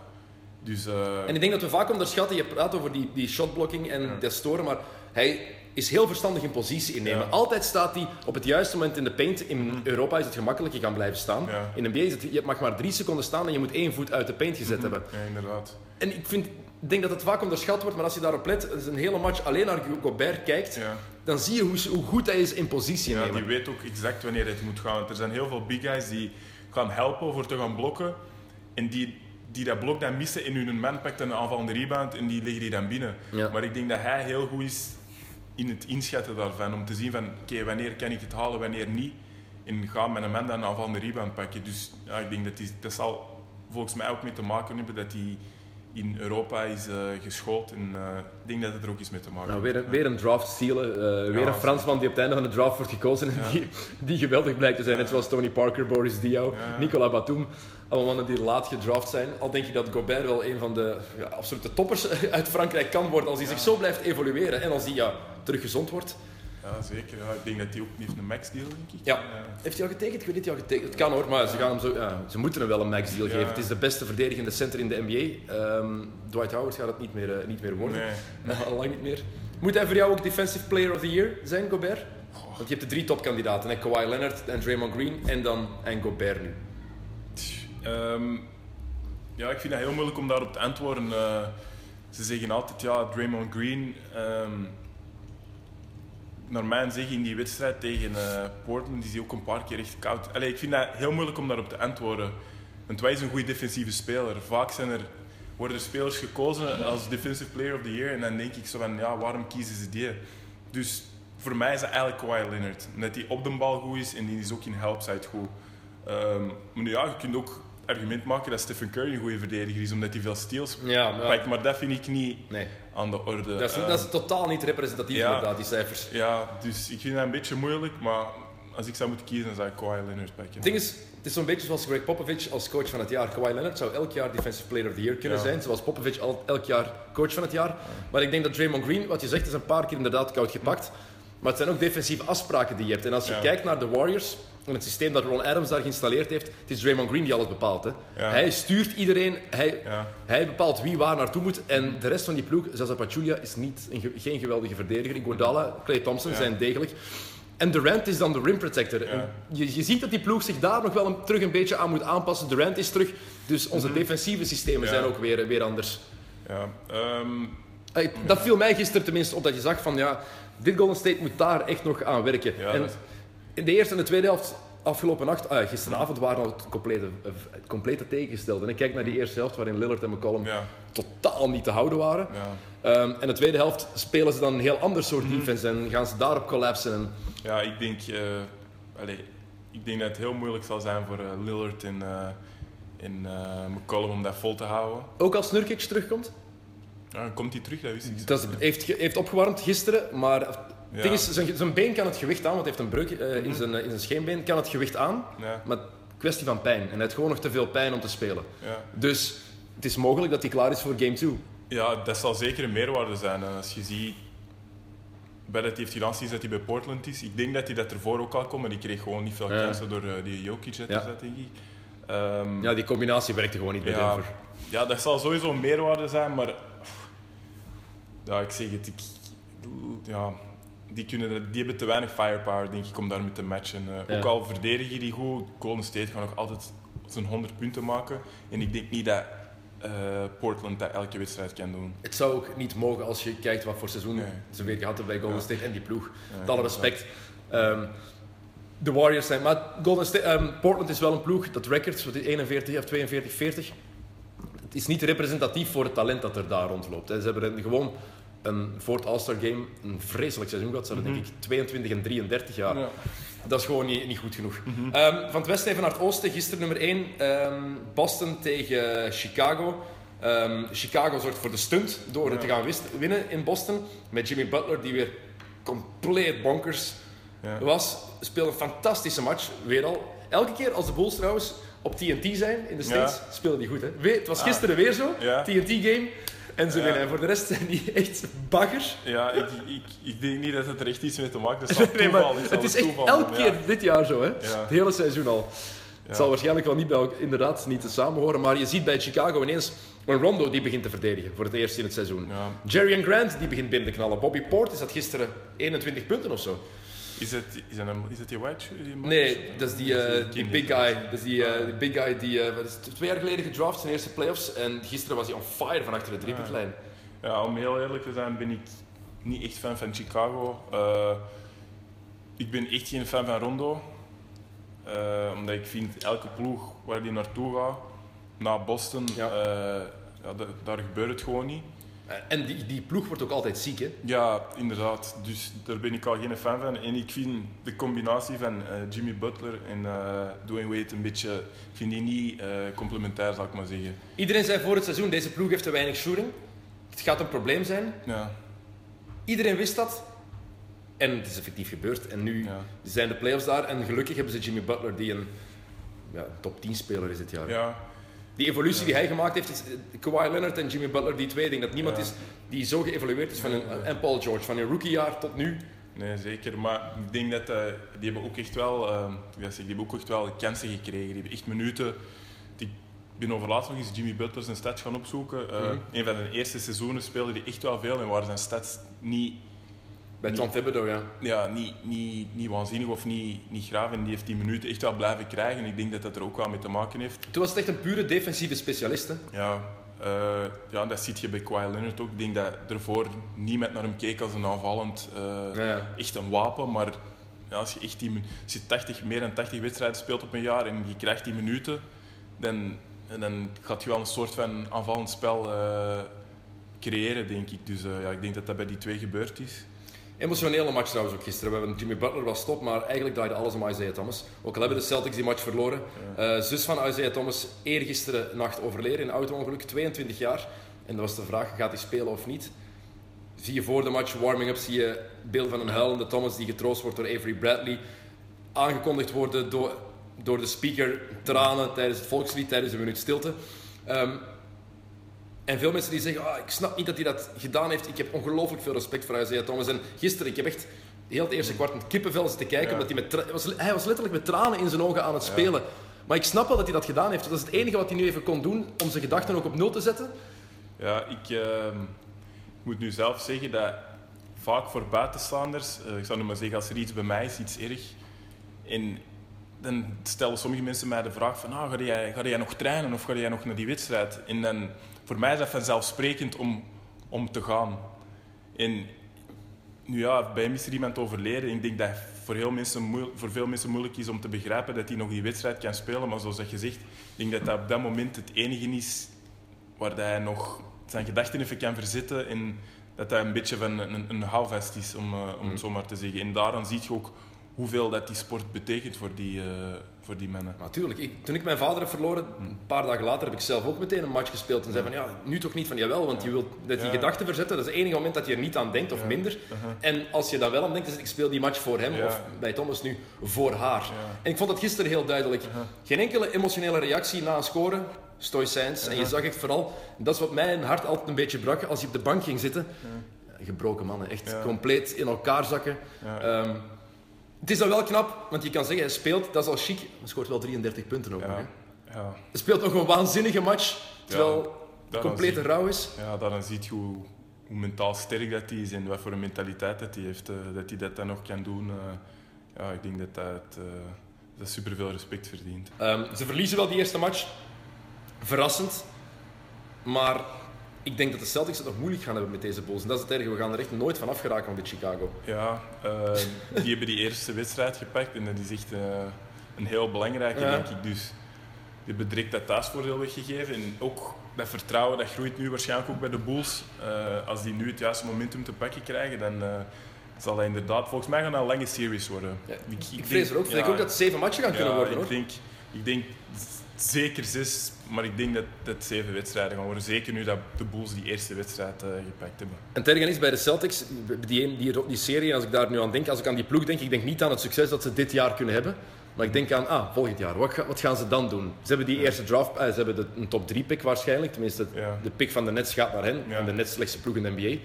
B: Dus, eh,
A: En ik denk dat we vaak onderschatten, je praat over die, die shotblocking en
B: Ja.
A: dat storen, maar hij is heel verstandig in positie innemen.
B: Ja. Mhm.
A: Altijd staat hij op het juiste moment in de paint. In Europa is het gemakkelijk, je kan blijven staan.
B: Ja.
A: In de NBA is het, je mag maar drie seconden staan en je moet één voet uit de paint gezet hebben.
B: ja, inderdaad.
A: En ik vind, ik denk dat het vaak onderschat wordt, maar als je daarop let, je een hele match alleen naar Gobert kijkt,
B: Ja.
A: dan zie je hoe, hoe goed hij is in positie
B: Ja,
A: nemen.
B: die weet ook exact wanneer het moet gaan. Want er zijn heel veel big guys die gaan helpen voor te gaan blokken. En die, die dat blok dan missen in hun man pakt een aanvallende rebound en die liggen die dan binnen.
A: Ja.
B: Maar ik denk dat hij heel goed is in het inschatten daarvan. Om te zien van, oké, wanneer kan ik het halen, wanneer niet. En ga met een man dan een aanvallende rebound pakken. Dus ja, ik denk dat die, dat zal volgens mij ook mee te maken hebben dat hij in Europa is eh, geschoold. En eh, ik denk dat het er ook iets mee te maken
A: Nou,
B: heeft.
A: weer, een, weer een draft stealen. eh, weer
B: Ja,
A: een Fransman die op het einde van de draft wordt gekozen en die, die geweldig blijkt te zijn. Net zoals Tony Parker, Boris Diaw,
B: Ja.
A: Nicolas Batum. Allemaal mannen die laat gedraft zijn. Al denk ik dat Gobert wel een van de ja, absolute toppers <laughs> uit Frankrijk kan worden als hij zich zo blijft evolueren en als hij ja, terug gezond wordt.
B: Ja, zeker. Ja, ik denk dat hij ook heeft een max deal, denk ik.
A: Ja. Heeft hij al getekend? Ik weet niet of hij al getekend Het kan hoor, maar ze, gaan hem zo, ja, ze moeten hem wel een max deal geven. Het is de beste verdedigende center in de NBA. Ehm, Dwight Howard gaat het niet meer, eh, niet meer worden.
B: Nee. <laughs>
A: Al lang niet meer. Moet hij voor jou ook Defensive Player of the Year zijn, Gobert? Want je hebt de drie topkandidaten, hè? Kawhi Leonard en Draymond Green en dan en Gobert nu.
B: Ehm, ja, ik vind het heel moeilijk om daarop te antwoorden. Eh, ze zeggen altijd, ja, Draymond Green... ehm, naar mijn zeggen in die wedstrijd tegen eh, Portland is hij ook een paar keer echt koud. Allee, ik vind dat heel moeilijk om daarop te antwoorden. Want wij is een goede defensieve speler. Vaak zijn er, worden er spelers gekozen als Defensive Player of the Year. En dan denk ik zo van, ja, waarom kiezen ze die? Dus voor mij is dat eigenlijk Kawhi Leonard. Omdat hij op de bal goed is en die is ook in helpside goed. Ehm, maar ja, je kunt ook argument maken dat Stephen Curry een goede verdediger is, omdat hij veel steals
A: Ja, maar-
B: pakt. Maar dat vind ik niet
A: Nee,
B: aan de orde.
A: dat is,
B: Ehm,
A: dat is totaal niet representatief
B: ja.
A: inderdaad, die cijfers.
B: ja, dus ik vind dat een beetje moeilijk, maar als ik zou moeten kiezen, dan zou ik Kawhi Leonard pakken.
A: Het ding is, het is zo'n beetje zoals Greg Popovich als coach van het jaar. Kawhi Leonard zou elk jaar Defensive Player of the Year kunnen
B: Ja.
A: zijn, zoals Popovich al, elk jaar coach van het jaar. Maar ik denk dat Draymond Green, wat je zegt, is een paar keer inderdaad koud gepakt. Maar het zijn ook defensieve afspraken die je hebt. En als je
B: Ja.
A: kijkt naar de Warriors en het systeem dat Ron Adams daar geïnstalleerd heeft, het is Draymond Green die alles bepaalt. Hè.
B: Ja.
A: Hij stuurt iedereen, hij,
B: Ja.
A: hij bepaalt wie waar naartoe moet. En de rest van die ploeg, Zaza Pachulia, is niet een ge- geen geweldige verdediger. Iguodala, Clay Thompson zijn degelijk. En Durant is dan de rim protector.
B: Ja.
A: Je, je ziet dat die ploeg zich daar nog wel een, terug een beetje aan moet aanpassen. Durant is terug, dus onze defensieve systemen
B: Mhm. Ja.
A: zijn ook weer, weer anders.
B: Ja, ehm,
A: Dat viel mij gisteren tenminste op, dat je zag van ja, dit Golden State moet daar echt nog aan werken.
B: Ja,
A: en in de eerste en de tweede helft, afgelopen nacht, ah, gisteravond waren al het complete, het complete tegengestelde. En ik kijk naar die eerste helft waarin Lillard en McCollum
B: ja,
A: totaal niet te houden waren.
B: ja.
A: Ehm, en de tweede helft spelen ze dan een heel ander soort
B: Mhm.
A: defense en gaan ze daarop collapsen. En,
B: ja, ik denk, eh, allee, ik denk dat het heel moeilijk zal zijn voor eh, Lillard en, en eh, McCollum om dat vol te houden.
A: ook als Nurkic terugkomt.
B: Ja, komt hij terug? Dat wist ik.
A: Dat is, heeft, heeft opgewarmd gisteren, maar het
B: Ja.
A: ding is, zijn, zijn been kan het gewicht aan, want hij heeft een breuk eh, in, zijn, eh, in zijn scheenbeen, kan het gewicht aan,
B: Ja,
A: maar kwestie van pijn. En hij heeft gewoon nog te veel pijn om te spelen.
B: ja.
A: Dus het is mogelijk dat hij klaar is voor game 2.
B: ja, dat zal zeker een meerwaarde zijn. En als je ziet, bij dat hij heeft gedaan sinds dat hij bij Portland is, ik denk dat hij dat ervoor ook al kon, maar die kreeg gewoon niet veel kansen door eh, die Jokic dat
A: Ja.
B: zat, denk ik. Ehm,
A: Ja, die combinatie werkte gewoon niet bij
B: Ja,
A: Denver.
B: ja, dat zal sowieso een meerwaarde zijn, maar ja, ik zeg het, ik, ja, die, kunnen, die hebben te weinig firepower, denk ik, om daarmee te matchen. Eh,
A: Ja.
B: Ook al verdedigen die goed, Golden State gaat nog altijd zijn 100 punten maken. En ik denk niet dat eh, Portland dat elke wedstrijd kan doen.
A: Het zou ook niet mogen als je kijkt wat voor seizoen
B: Nee.
A: ze weer gehad hebben bij Golden
B: Ja.
A: State en die ploeg.
B: Ja,
A: Met alle respect. Ehm, de Warriors zijn... Maar Golden State, ehm, Portland is wel een ploeg, dat record, wat is 41 of 42, 40. Het is niet representatief voor het talent dat er daar rondloopt. Ze hebben gewoon een, voor het All-Star Game een vreselijk seizoen gehad. Ze hadden denk ik 22 en 33 jaar.
B: Ja.
A: Dat is gewoon niet, niet goed genoeg. Ehm, van het westen even naar het oosten. Gisteren nummer 1. Boston tegen Chicago. Ehm, Chicago zorgt voor de stunt door te gaan winnen in Boston. Met Jimmy Butler, die weer compleet bonkers
B: Ja.
A: was. Speelde een fantastische match, weer al. Elke keer als de Bulls trouwens op TNT zijn in de States,
B: Ja.
A: speelden die goed. Hè? Het was gisteren weer zo. TNT-game. En winnen. En voor de rest zijn die echt baggers.
B: Ja, ik, ik, ik denk niet dat het er echt iets mee te maken <laughs> is
A: Nee, maar
B: zal
A: het is echt
B: toeval
A: elke keer dit jaar zo, hè? Het hele seizoen al.
B: Ja.
A: Het zal waarschijnlijk wel niet bij, inderdaad niet te samenhoren, maar je ziet bij Chicago ineens een Rondo die begint te verdedigen voor het eerst in het seizoen.
B: Ja.
A: Jerry Grant die begint binnen te knallen. Bobby Portis had gisteren 21 punten of zo.
B: Is het, is het, een, is het die white shoe? Die
A: Nee, dat is die, eh, die
B: ken
A: big guy. Dat is die, eh, die big guy die eh, wat is het, twee jaar geleden gedraft zijn eerste playoffs. En gisteren was hij on fire van achter de driepuntlijn.
B: Ja, om heel eerlijk te zijn ben ik niet echt fan van Chicago. Eh, ik ben echt geen fan van Rondo. Eh, omdat ik vind elke ploeg waar die naartoe gaat, naar Boston,
A: Ja.
B: eh, ja, da- daar gebeurt het gewoon niet.
A: Eh, En die, die ploeg wordt ook altijd ziek, hè?
B: Ja, inderdaad. Dus daar ben ik al geen fan van. En ik vind de combinatie van eh, Jimmy Butler en eh Dwayne Wade een beetje... Ik vind die niet complementair, zal ik maar zeggen.
A: Iedereen zei voor het seizoen, deze ploeg heeft te weinig shooting. Het gaat een probleem zijn.
B: Ja,
A: Iedereen wist dat. En het is effectief gebeurd. En nu
B: Ja.
A: zijn de playoffs daar. En gelukkig hebben ze Jimmy Butler, die een ja, top 10 speler is dit jaar.
B: ja,
A: Die evolutie die hij gemaakt heeft, is eh, Kawhi Leonard en Jimmy Butler, die twee. Ik denk dat niemand is die zo geëvolueerd is van een, en Paul George, van een rookiejaar tot nu.
B: nee, zeker. Maar ik denk dat eh, die hebben ook echt wel... zeg, die hebben ook echt wel kansen gekregen. Die hebben echt minuten... Die, ik ben overlaatst nog eens Jimmy Butler zijn stats gaan opzoeken. Eh,
A: Mhm.
B: Een van de eerste seizoenen speelde hij echt wel veel en waren zijn stats niet
A: Bij Tom Thibodeau, ja.
B: ja, niet, niet, niet waanzinnig of niet, niet graaf. En die heeft die minuten echt wel blijven krijgen. Ik denk dat dat er ook wel mee te maken heeft.
A: Toen was het echt een pure defensieve specialist. Hè?
B: Ja, eh, ja dat zie je bij Kawhi Leonard ook. Ik denk dat ervoor niemand naar hem keek als een aanvallend, eh,
A: Ja, ja.
B: echt een wapen. Maar ja, als je echt die, als je 80, meer dan 80 wedstrijden speelt op een jaar en je krijgt die minuten, dan, dan gaat je wel een soort van aanvallend spel eh, creëren, denk ik. Dus ja, ik denk dat dat bij die twee gebeurd is.
A: Emotionele match trouwens ook gisteren. We hebben Jimmy Butler was top, maar eigenlijk draaide alles om Isaiah Thomas. Ook al hebben de Celtics die match verloren. Eh, zus van Isaiah Thomas eergisteren nacht overleden in een auto-ongeluk, 22 jaar. En dat was de vraag, gaat hij spelen of niet? Zie je voor de match, warming-up, zie je beeld van een huilende Thomas die getroost wordt door Avery Bradley. Aangekondigd worden door, door de speaker, tranen tijdens het volkslied, tijdens een minuut stilte. Ehm, en veel mensen die zeggen, ah, ik snap niet dat hij dat gedaan heeft. Ik heb ongelooflijk veel respect voor Isaiah Thomas. En gisteren, ik heb echt heel het eerste kwart een kippenvel zitten kijken.
B: Ja.
A: Omdat hij, met was, hij was letterlijk met tranen in zijn ogen aan het spelen. Maar ik snap wel dat hij dat gedaan heeft. Dat is het enige wat hij nu even kon doen om zijn gedachten ook op nul te zetten.
B: Ja, ik ehm, moet nu zelf zeggen dat vaak voor buitenstaanders, eh, ik zou nu maar zeggen, als er iets bij mij is, iets erg, en dan stellen sommige mensen mij de vraag van, ah, ga, jij, ga jij nog trainen of ga jij nog naar die wedstrijd? En dan, voor mij is dat vanzelfsprekend om, om te gaan. En nu ja, bij hem is er iemand overleden. Ik denk dat het voor, heel mensen voor veel mensen moeilijk is om te begrijpen dat hij nog die wedstrijd kan spelen. Maar zoals dat je zegt, ik denk dat dat op dat moment het enige is waar dat hij nog zijn gedachten even kan verzetten. En dat dat een beetje van een, een houvast is, om, eh, om het zo maar te zeggen. En daaraan zie je ook hoeveel dat die sport betekent voor die, eh, voor die mannen.
A: Natuurlijk, ik, toen ik mijn vader heb verloren, een paar dagen later heb ik zelf ook meteen een match gespeeld. En zei van, ja, nu toch niet van, jawel, want je wilt dat die gedachten verzetten. Dat is het enige moment dat je er niet aan denkt, of minder. En als je daar wel aan denkt, is ik speel die match voor hem, of bij Thomas nu, voor haar. En ik vond dat gisteren heel duidelijk. Geen enkele emotionele reactie na een scoren, stoïcijns. En je zag echt vooral, dat is wat mijn hart altijd een beetje brak, als je op de bank ging zitten. Gebroken mannen, echt
B: Ja.
A: compleet in elkaar zakken.
B: Ja.
A: Ehm, het is dan wel knap, want je kan zeggen, hij speelt, dat is al chic. Hij scoort wel 33 punten ook nog. Hè?
B: Ja,
A: Hij speelt nog een waanzinnige match, terwijl het complete rouw is.
B: Ja, dan zie je hoe, hoe mentaal sterk dat hij is en wat voor een mentaliteit dat hij heeft. eh, dat hij dat dan nog kan doen. eh, ja, ik denk dat dat, eh, dat superveel respect verdient.
A: Ehm, ze verliezen wel die eerste match. Verrassend. Maar ik denk dat de Celtics het nog moeilijk gaan hebben met deze Bulls. En dat is het erge. We gaan er echt nooit van afgeraken van dit Chicago.
B: Ja, eh, die hebben die eerste wedstrijd gepakt en dat is echt eh, een heel belangrijke,
A: Ja.
B: denk ik. Dus die hebben direct dat thuisvoordeel weggegeven. En ook dat vertrouwen, dat groeit nu waarschijnlijk ook bij de Bulls. Eh, als die nu het juiste momentum te pakken krijgen, dan eh, zal dat inderdaad... Volgens mij gaan dat een lange series worden.
A: Ja,
B: ik,
A: Ik vrees er ook. Ik denk ook dat het zeven matchen gaan kunnen worden.
B: ik
A: Hoor.
B: denk, ik denk zeker zes, maar ik denk dat het zeven wedstrijden gaan worden. Zeker nu dat de Bulls die eerste wedstrijd eh, gepakt hebben.
A: En het is bij de Celtics, die, die, die serie, als ik daar nu aan denk, als ik aan die ploeg denk, ik denk niet aan het succes dat ze dit jaar kunnen hebben. Maar ik denk aan, ah, volgend jaar, wat, wat gaan ze dan doen? Ze hebben die eerste draft, eh, ze hebben de, een top 3 pick waarschijnlijk. Tenminste,
B: Ja.
A: de pick van de Nets gaat naar hen.
B: Ja.
A: En de Nets slechtste ploeg in de NBA.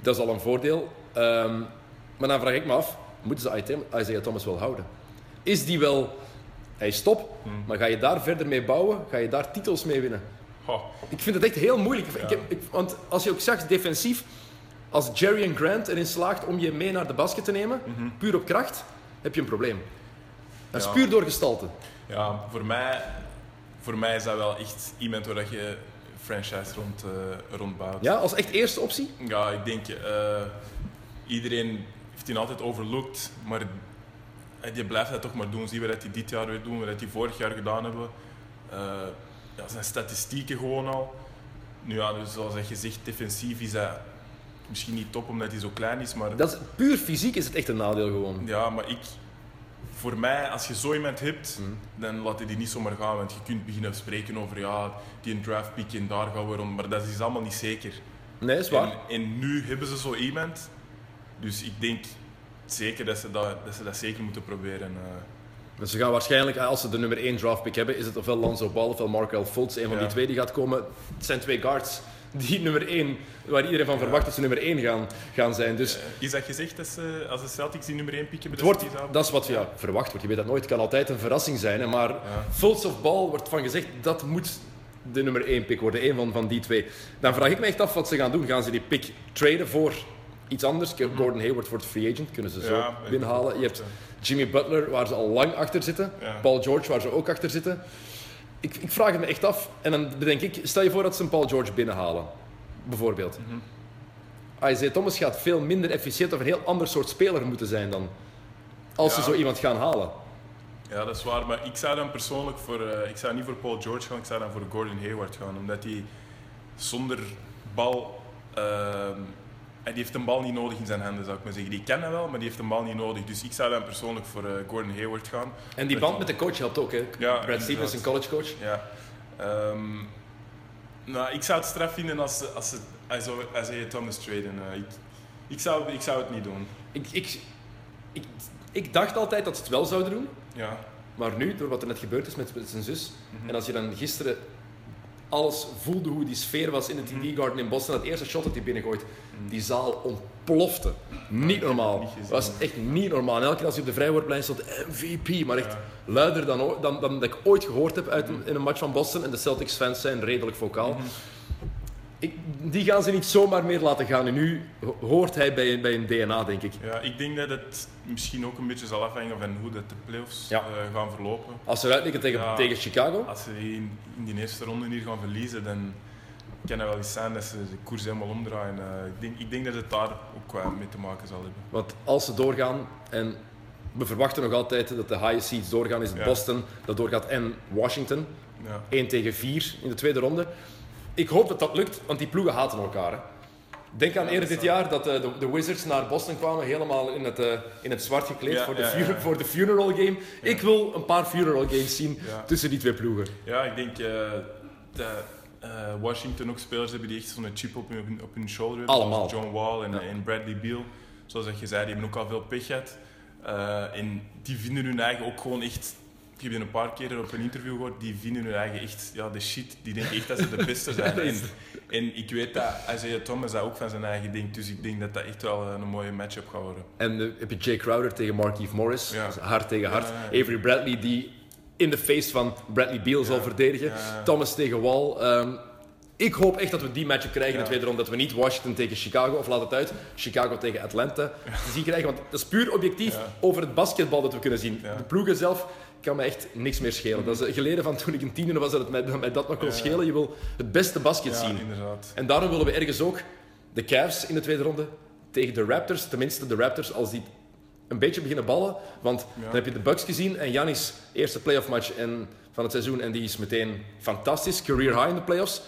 A: Dat is al een voordeel. Ehm, maar dan vraag ik me af, moeten ze Isaiah Thomas wel houden? Is die wel... Hij is top,
B: Hmm.
A: maar ga je daar verder mee bouwen? Ga je daar titels mee winnen? Ik vind het echt heel moeilijk. Ik heb, ik, want als je ook zegt, defensief, als Jerry en Grant erin slaagt om je mee naar de basket te nemen, puur op kracht, heb je een probleem. Dat is
B: Ja.
A: puur door gestalte.
B: Ja, voor mij, voor mij is dat wel echt iemand waar dat je franchise rond, eh rondbouwt.
A: Ja, als echt eerste optie?
B: Ja, ik denk, eh, iedereen heeft die altijd overlooked, maar eh, die blijft dat toch maar doen. Zie wat hij dit jaar weer doen, wat hij vorig jaar gedaan hebben. Eh, ja, zijn statistieken gewoon al. Nu ja, dus zoals je zegt, defensief is dat misschien niet top omdat hij zo klein is, maar
A: Dat is, puur fysiek is het echt een nadeel gewoon.
B: ja, maar ik, voor mij, als je zo iemand hebt, dan laat je die niet zomaar gaan. Want je kunt beginnen spreken over ja, die een draft pick en daar gaan we rond. Maar dat is allemaal niet zeker.
A: Nee, is waar.
B: En, en nu hebben ze zo iemand. Dus ik denk zeker dat ze dat, dat, ze dat zeker moeten proberen. eh.
A: Dus ze gaan waarschijnlijk, als ze de nummer 1 draft pick hebben, is het ofwel Lonzo Ball ofwel Markel Fultz. Een van
B: Ja.
A: die twee die gaat komen. Het zijn twee guards die nummer 1, waar iedereen van verwacht dat ze nummer 1 gaan, gaan zijn. Dus
B: Eh, is dat gezegd dat ze, als de Celtics die nummer 1 pick hebben,
A: wordt,
B: dat zouden-
A: is wat ja, verwacht wordt. Je weet dat nooit. Het kan altijd een verrassing zijn. Hè, maar Fultz of Ball wordt van gezegd, dat moet de nummer 1 pick worden. Een van, van die twee. Dan vraag ik me echt af wat ze gaan doen. Gaan ze die pick traden voor iets anders? Gordon Hayward wordt free agent. Kunnen ze zo
B: Ja,
A: binnenhalen. Je hebt Jimmy Butler, waar ze al lang achter zitten.
B: Ja.
A: Paul George, waar ze ook achter zitten. Ik, ik vraag het me echt af. En dan bedenk ik, stel je voor dat ze een Paul George binnenhalen. Bijvoorbeeld. Isaiah Thomas gaat veel minder efficiënt of een heel ander soort speler moeten zijn dan. Als ze zo iemand gaan halen.
B: Ja, dat is waar. Maar ik zou dan persoonlijk voor... eh, ik zou niet voor Paul George gaan, ik zou dan voor Gordon Hayward gaan. Omdat hij zonder bal... ehm, hij heeft een bal niet nodig in zijn handen, zou ik maar zeggen. Die dat wel, maar die heeft een bal niet nodig. Dus ik zou dan persoonlijk voor eh, Gordon Hayward gaan.
A: En die band met de coach helpt ook. Hè?
B: Ja,
A: Brad Stevens, een college coach.
B: Ja. Ehm, nou, ik zou het straf vinden als ze, als ze Isaiah- Isaiah Thomas traden. Eh, ik, ik, zou, ik zou het niet doen.
A: Ik, ik, ik, ik dacht altijd dat ze het wel zouden doen.
B: Ja.
A: Maar nu, door wat er net gebeurd is met, met zijn zus.
B: Mhm.
A: En als je dan gisteren alles voelde hoe die sfeer was in het
B: Mhm.
A: TD Garden in Boston. Dat eerste shot dat hij binnengooit. Die zaal ontplofte. Niet normaal. Dat was echt niet normaal. En elke keer als hij op de vrijwoordplein stond, MVP. Maar echt luider dan, dan, dan dat ik ooit gehoord heb uit een, in een match van Boston. En de Celtics fans zijn redelijk vocaal. Ik, die gaan ze niet zomaar meer laten gaan. En nu ho- hoort hij bij, bij een DNA, denk ik.
B: Ja, ik denk dat het misschien ook een beetje zal afhangen van hoe dat de playoffs
A: Ja.
B: eh, gaan verlopen.
A: Als ze eruit liggen tegen,
B: Ja.
A: tegen Chicago.
B: Als ze in, in die eerste ronde hier gaan verliezen, dan kan het wel eens zijn dat ze de koers helemaal omdraaien. Eh, ik, denk, ik denk dat het daar ook mee te maken zal hebben.
A: Want als ze doorgaan, en we verwachten nog altijd dat de highest seeds doorgaan, is
B: Ja.
A: Boston dat doorgaat en Washington.
B: Ja.
A: 1 tegen 4 in de tweede ronde. Ik hoop dat dat lukt, want die ploegen haten elkaar. Hè. Denk aan eerder dit jaar dat eh, de, de Wizards naar Boston kwamen, helemaal in het, eh, in het zwart gekleed
B: Ja,
A: voor, de
B: ja,
A: fu-
B: ja.
A: voor de funeral game. Ik wil een paar funeral games zien tussen die twee ploegen.
B: Ja, ik denk eh, dat Washington ook spelers hebben die echt zo'n chip op hun, op hun shoulder hebben.
A: Allemaal.
B: John Wall en, en Bradley Beal. Zoals dat je zei, die hebben ook al veel pech gehad. Eh, en die vinden hun eigen ook gewoon echt... Ik heb die een paar keer op een interview gehoord. Die vinden hun eigen echt ja, de shit. Die denken echt dat ze de beste <laughs> zijn. en, ik weet dat Isaiah Thomas dat ook van zijn eigen denkt. Dus ik denk dat dat echt wel een mooie matchup gaat worden.
A: En eh, heb je Jay Crowder tegen Markieff Morris,
B: Ja.
A: dus hart tegen.
B: Ja, ja.
A: Avery Bradley die in de face van Bradley Beal zal verdedigen. Thomas tegen Wall. Ehm, ik hoop echt dat we die matchup krijgen in de tweede ronde. Dat we niet Washington tegen Chicago, of laat het uit, Chicago tegen Atlanta te zien krijgen. Want dat is puur objectief over het basketbal dat we kunnen zien. De ploegen zelf, kan mij echt niks meer schelen. Dat is geleden van toen ik een tiener was dat het mij, dat, mij dat nog kon schelen. Je wil het beste basket
B: Ja,
A: zien.
B: inderdaad.
A: En daarom willen we ergens ook de Cavs in de tweede ronde tegen de Raptors. Tenminste, de Raptors als die een beetje beginnen ballen. Want dan heb je de Bucks gezien en Giannis eerste playoff match en, van het seizoen. En die is meteen fantastisch. Career high in de playoffs.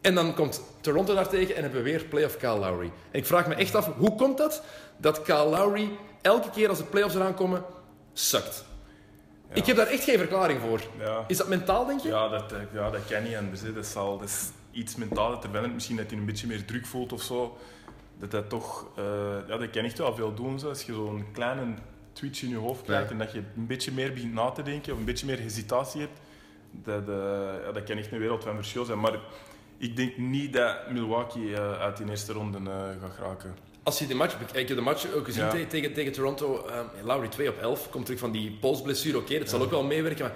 A: En dan komt Toronto daartegen en hebben we weer playoff Kyle Lowry. En ik vraag me echt af, hoe komt dat dat Kyle Lowry elke keer als de playoffs eraan komen, sukt? Ik heb daar echt geen verklaring voor.
B: Ja.
A: Is dat mentaal, denk je?
B: Ja, dat, eh, ja, dat kan niet anders. hè. Dat, zal, dat is iets mentaal dat er bent. Misschien dat hij een beetje meer druk voelt of zo. Dat dat toch... eh, ja, dat kan echt wel veel doen. Zo. Als je zo'n kleine twitch in je hoofd krijgt
A: Ja.
B: en dat je een beetje meer begint na te denken of een beetje meer hesitatie hebt, dat, eh, ja, dat kan echt een wereld van verschil zijn. Maar ik denk niet dat Milwaukee eh, uit die eerste ronde eh, gaat geraken.
A: Als je de match bekijkt, ik heb de match ook gezien
B: Ja.
A: tegen, tegen, tegen Toronto. ehm, Lowry 2 op 11, komt terug van die polsblessure. Oké, dat zal ook wel meewerken. Maar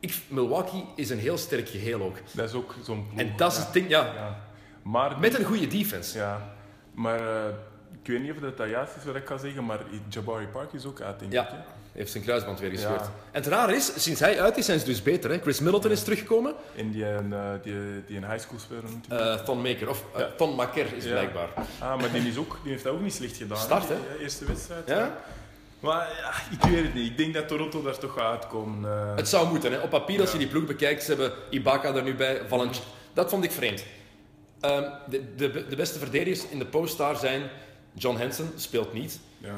A: ik, Milwaukee is een heel sterk geheel ook.
B: Dat is ook zo'n ploeg.
A: En dat is het ding, ja.
B: Maar
A: Met een goede defense.
B: Ja, maar eh, ik weet niet of dat, dat juist is wat ik kan zeggen, maar Jabari Park is ook uit, denk
A: Ja.
B: ik. hè?
A: Heeft zijn kruisband weer gescheurd.
B: Ja.
A: En het rare is, sinds hij uit is, zijn ze dus beter. Hè? Chris Middleton is teruggekomen.
B: En die, een, eh, die, die een high school speler natuurlijk.
A: Eh Ton Maker, of eh,
B: Ja.
A: Ton Maker is blijkbaar.
B: ah, maar die, is ook, die heeft dat ook niet slecht gedaan.
A: Start,
B: hè? Die eerste wedstrijd.
A: Ja?
B: Maar ja, ik weet het niet. Ik denk dat Toronto daar toch gaat uitkomen. eh.
A: Het zou moeten. Hè? Op papier, als je die ploeg bekijkt, ze hebben Ibaka er nu bij, Valenci- Dat vond ik vreemd. Ehm, de, de, de beste verdedigers in de post daar zijn John Henson, speelt niet.
B: ja.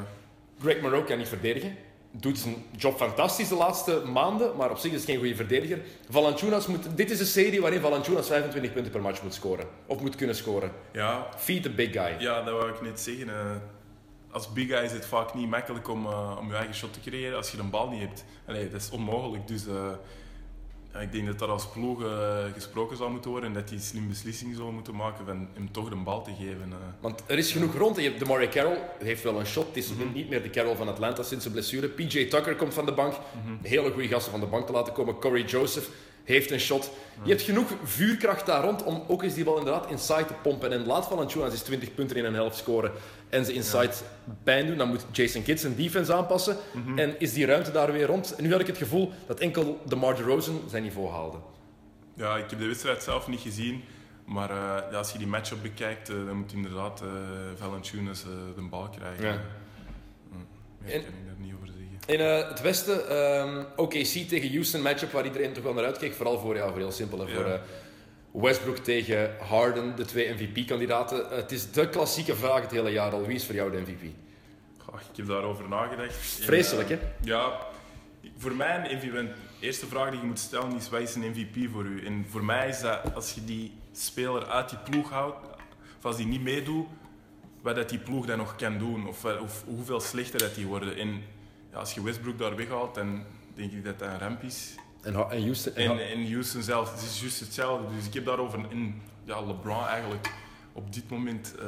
A: Greg Monroe kan niet verdedigen. Doet zijn job fantastisch de laatste maanden, maar op zich is het geen goede verdediger. Valanciunas moet... Dit is een serie waarin Valanciunas 25 punten per match moet scoren. Of moet kunnen scoren.
B: Ja,
A: Feed the big guy.
B: ja, dat wou ik net zeggen. eh. als big guy is het vaak niet makkelijk om, eh, om je eigen shot te creëren als je een bal niet hebt. Allee, dat is onmogelijk. Dus eh, ja, ik denk dat dat als ploeg eh, gesproken zal moeten worden en dat die een slim beslissing zullen moeten maken van hem toch de bal te geven. eh.
A: Want er is genoeg rond. Je hebt DeMarie Carroll, heeft wel een shot. Het is
B: Mhm.
A: niet meer de Carroll van Atlanta sinds zijn blessure. PJ Tucker komt van de bank.
B: Mhm.
A: Hele goede gasten van de bank te laten komen. Corey Joseph heeft een shot. Je hebt genoeg vuurkracht daar rond om ook eens die bal inderdaad inside te pompen. En laat Valanciunas eens 20 punten in een helft scoren en ze inside pijn doen. Dan moet Jason Kidd zijn defense aanpassen.
B: Mhm.
A: En is die ruimte daar weer rond. En nu had ik het gevoel dat enkel DeMar DeRozan zijn niveau haalde.
B: Ja, ik heb de wedstrijd zelf niet gezien. Maar eh, ja, als je die matchup bekijkt, eh, dan moet inderdaad Valanciunas eh, de bal krijgen.
A: Ja.
B: Meer
A: En-
B: kan ik daar niet over zeggen.
A: In eh, het westen, ehm, OKC tegen Houston matchup waar iedereen toch wel naar uitkeek. Vooral voor, ja, voor heel simpel. hè,
B: Ja.
A: Voor eh, Westbrook tegen Harden, de twee MVP-kandidaten. Eh, het is de klassieke vraag het hele jaar al. Wie is voor jou de MVP?
B: Goh, ik heb daarover nagedacht. En,
A: Vreselijk, hè?
B: Ja, voor mij een eerste vraag die je moet stellen is: wat is een MVP voor u? En voor mij is dat als je die speler uit die ploeg houdt, of als die niet meedoet, wat dat die ploeg dan nog kan doen, of, of hoeveel slechter dat die worden. En ja, als je Westbrook daar weghaalt, dan denk ik dat dat een ramp is.
A: En, en Houston. en
B: En, Houston zelf, het is juist hetzelfde. Dus ik heb daarover in ja, LeBron eigenlijk op dit moment eh,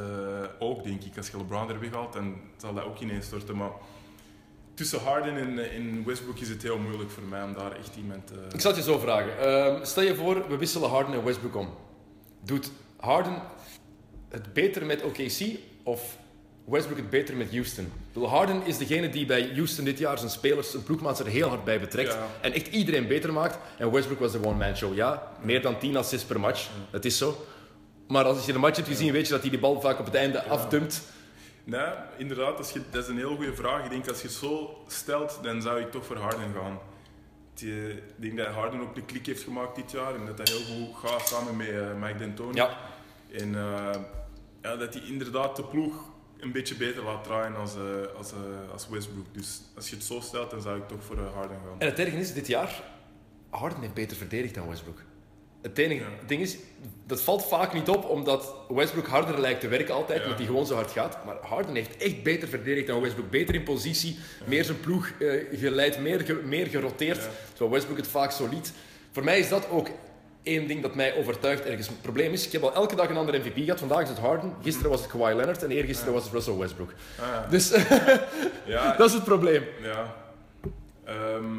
B: ook, denk ik. Als je LeBron er weghaalt, dan zal dat ook ineens storten. Maar tussen Harden en, en Westbrook is het heel moeilijk voor mij om daar echt iemand... eh,
A: Ik zal het je zo vragen. Ehm, stel je voor, we wisselen Harden en Westbrook om. Doet Harden het beter met OKC of Westbrook het beter met Houston? Harden is degene die bij Houston dit jaar zijn spelers, zijn ploegmaats er heel hard bij betrekt.
B: Ja.
A: En echt iedereen beter maakt. En Westbrook was de one-man show. Ja, meer dan 10 assists per match. Dat is zo. Maar als je de match hebt gezien, weet je dat hij die bal vaak op het einde afdumpt.
B: Nee, inderdaad, als je, dat is een heel goede vraag. Ik denk als je het zo stelt, dan zou ik toch voor Harden gaan. Die- Ik denk dat Harden ook de klik heeft gemaakt dit jaar en dat dat heel goed gaat samen met eh, Mike D'Antoni.
A: Ja.
B: En eh, ja, dat hij inderdaad de ploeg een beetje beter laat draaien als, eh, als, eh, als Westbrook. Dus als je het zo stelt, dan zou ik toch voor eh, Harden gaan.
A: En het erge is, dit jaar, Harden heeft beter verdedigd dan Westbrook. Het enige
B: Ja.
A: ding is, dat valt vaak niet op, omdat Westbrook harder lijkt te werken altijd,
B: Ja.
A: omdat hij gewoon zo hard gaat. Maar Harden heeft echt beter verdedigd dan Westbrook. Beter in positie, meer zijn ploeg geleid, meer, meer geroteerd. Terwijl Westbrook het vaak zo liet. Voor mij is dat ook één ding dat mij overtuigt ergens. Het probleem is, ik heb al elke dag een andere MVP gehad. Vandaag is het Harden, gisteren was het Kawhi Leonard en eergisteren was het Russell Westbrook.
B: Ah, ja.
A: Dus <laughs>
B: ja,
A: dat is het probleem.
B: Ja. Ehm,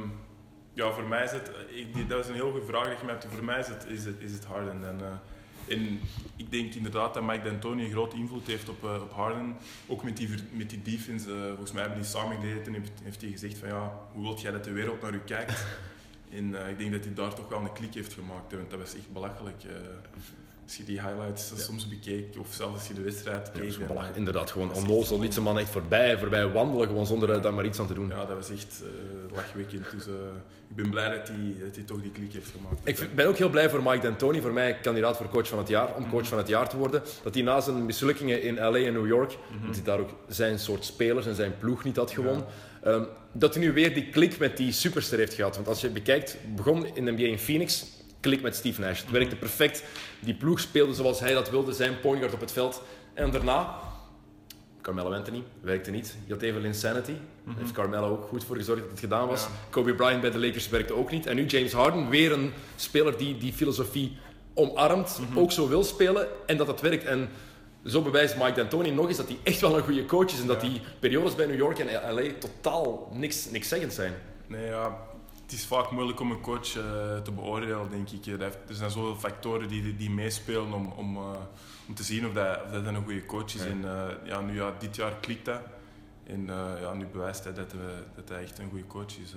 B: ja, voor mij is het... Ik, die- dat is een heel goede vraag je hebt. Voor mij is het, is het, is het Harden. En, eh, En ik denk inderdaad dat Mike D'Antoni een grote invloed heeft op, uh, op Harden. Ook met die, met die defense. Uh, volgens mij hebben die samengeleerd en heeft, heeft hij gezegd van ja, hoe wilt jij dat de wereld naar u kijkt? <laughs> en uh, ik denk dat hij daar toch wel een klik heeft gemaakt. Want dat was echt belachelijk als je die highlights ja. soms bekeek, of zelfs als je de wedstrijd keek.
A: Ja, inderdaad, gewoon onnozel, niet zo man echt voorbij, voorbij wandelen, gewoon zonder uh, daar maar iets aan te doen.
B: Ja, dat was echt uh, lachwekkend. Dus uh, ik ben blij dat hij, dat hij toch die klik heeft gemaakt.
A: Ik ben ook heel blij voor Mike D'Antoni, voor mij kandidaat voor coach van het jaar, om coach mhm. van het jaar te worden. Dat hij na zijn mislukkingen in LA en New York, mm -hmm. dat hij daar ook zijn soort spelers en zijn ploeg niet had gewonnen. Um, dat hij nu weer die klik met die superster heeft gehad. Want als je bekijkt, begon in de NBA in Phoenix, klik met Steve Nash. Het werkte perfect. Die ploeg speelde zoals hij dat wilde, zijn point guard op het veld. En daarna, Carmelo Anthony werkte niet. Je had even Insanity. Daar heeft Carmelo ook goed voor gezorgd dat het gedaan was. Kobe Bryant bij de Lakers werkte ook niet. En nu James Harden, weer een speler die die filosofie omarmt, mhm. ook zo wil spelen en dat dat werkt. En zo bewijst Mike D'Antoni nog eens dat hij echt wel een goede coach is en dat die periodes bij New York en LA totaal niks, niks zeggend zijn.
B: Nee, ja, het is vaak moeilijk om een coach uh, te beoordelen, denk ik. Er zijn zoveel factoren die, die meespelen om, om, uh, om te zien of dat, of dat een goede coach is. Ja. En uh, ja, nu, ja, dit jaar klikt dat. En ja, nu bewijst hij dat, dat hij echt een goede coach is.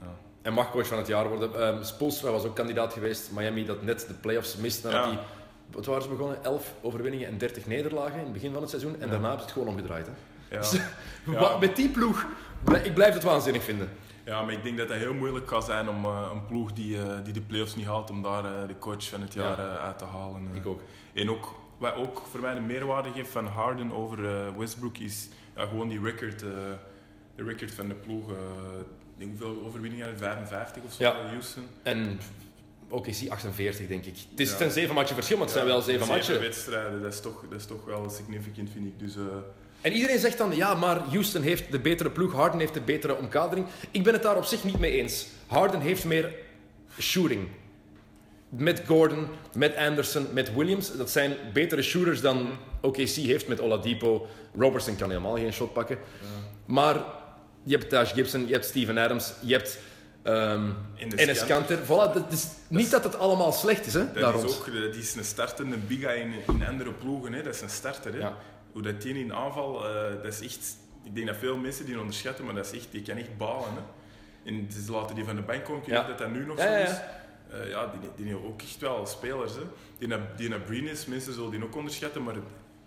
A: Ja. En mag coach van het jaar worden. Um, Spoelstra was ook kandidaat geweest. Miami dat net de playoffs mist nadat hij... Wat waren ze begonnen? 11 overwinningen en 30 nederlagen in het begin van het seizoen. En daarna is het gewoon omgedraaid. Hè? Dus, <laughs> met die ploeg, ik blijf het waanzinnig vinden.
B: Ja, maar ik denk dat het heel moeilijk kan zijn om uh, een ploeg die, uh, die de playoffs niet haalt, om daar uh, de coach van het jaar uit te halen.
A: ik ook.
B: En ook, wat ook voor mij de meerwaarde geeft van Harden over Westbrook is ja, gewoon die record, de record van de ploeg. hoeveel overwinningen 55 of zo ja. Houston.
A: En is 48 denk ik. Het is ja. een zeven matchen verschil, maar het zijn wel zeven, zeven matchen.
B: wedstrijden, dat is, toch, dat is toch wel significant vind ik. Dus,
A: en iedereen zegt dan, ja, maar Houston heeft de betere ploeg, Harden heeft de betere omkadering. Ik ben het daar op zich niet mee eens. Harden heeft meer shooting. Met Gordon, met Anderson, met Williams. Dat zijn betere shooters dan OKC heeft met Oladipo. Robertson kan helemaal geen shot pakken. Maar je hebt Taj Gibson, je hebt Steven Adams, je hebt um, Enes Kanter. Voilà, dat is niet dat het allemaal slecht is. Hè,
B: dat, is ook, dat is een startende biga in, in andere ploegen. Hè. Dat is een starter. Hè. Ja hoe dat die in aanval, uh, dat is echt... Ik denk dat veel mensen die onderschatten, maar dat is echt, die kan echt balen. Hè. En ze laten die van de bank komen, ja. dat dat nu nog zo is. Uh, ja, die, die, ook echt wel spelers. Hè. Die, die naar Breen is, mensen zullen die ook onderschatten, maar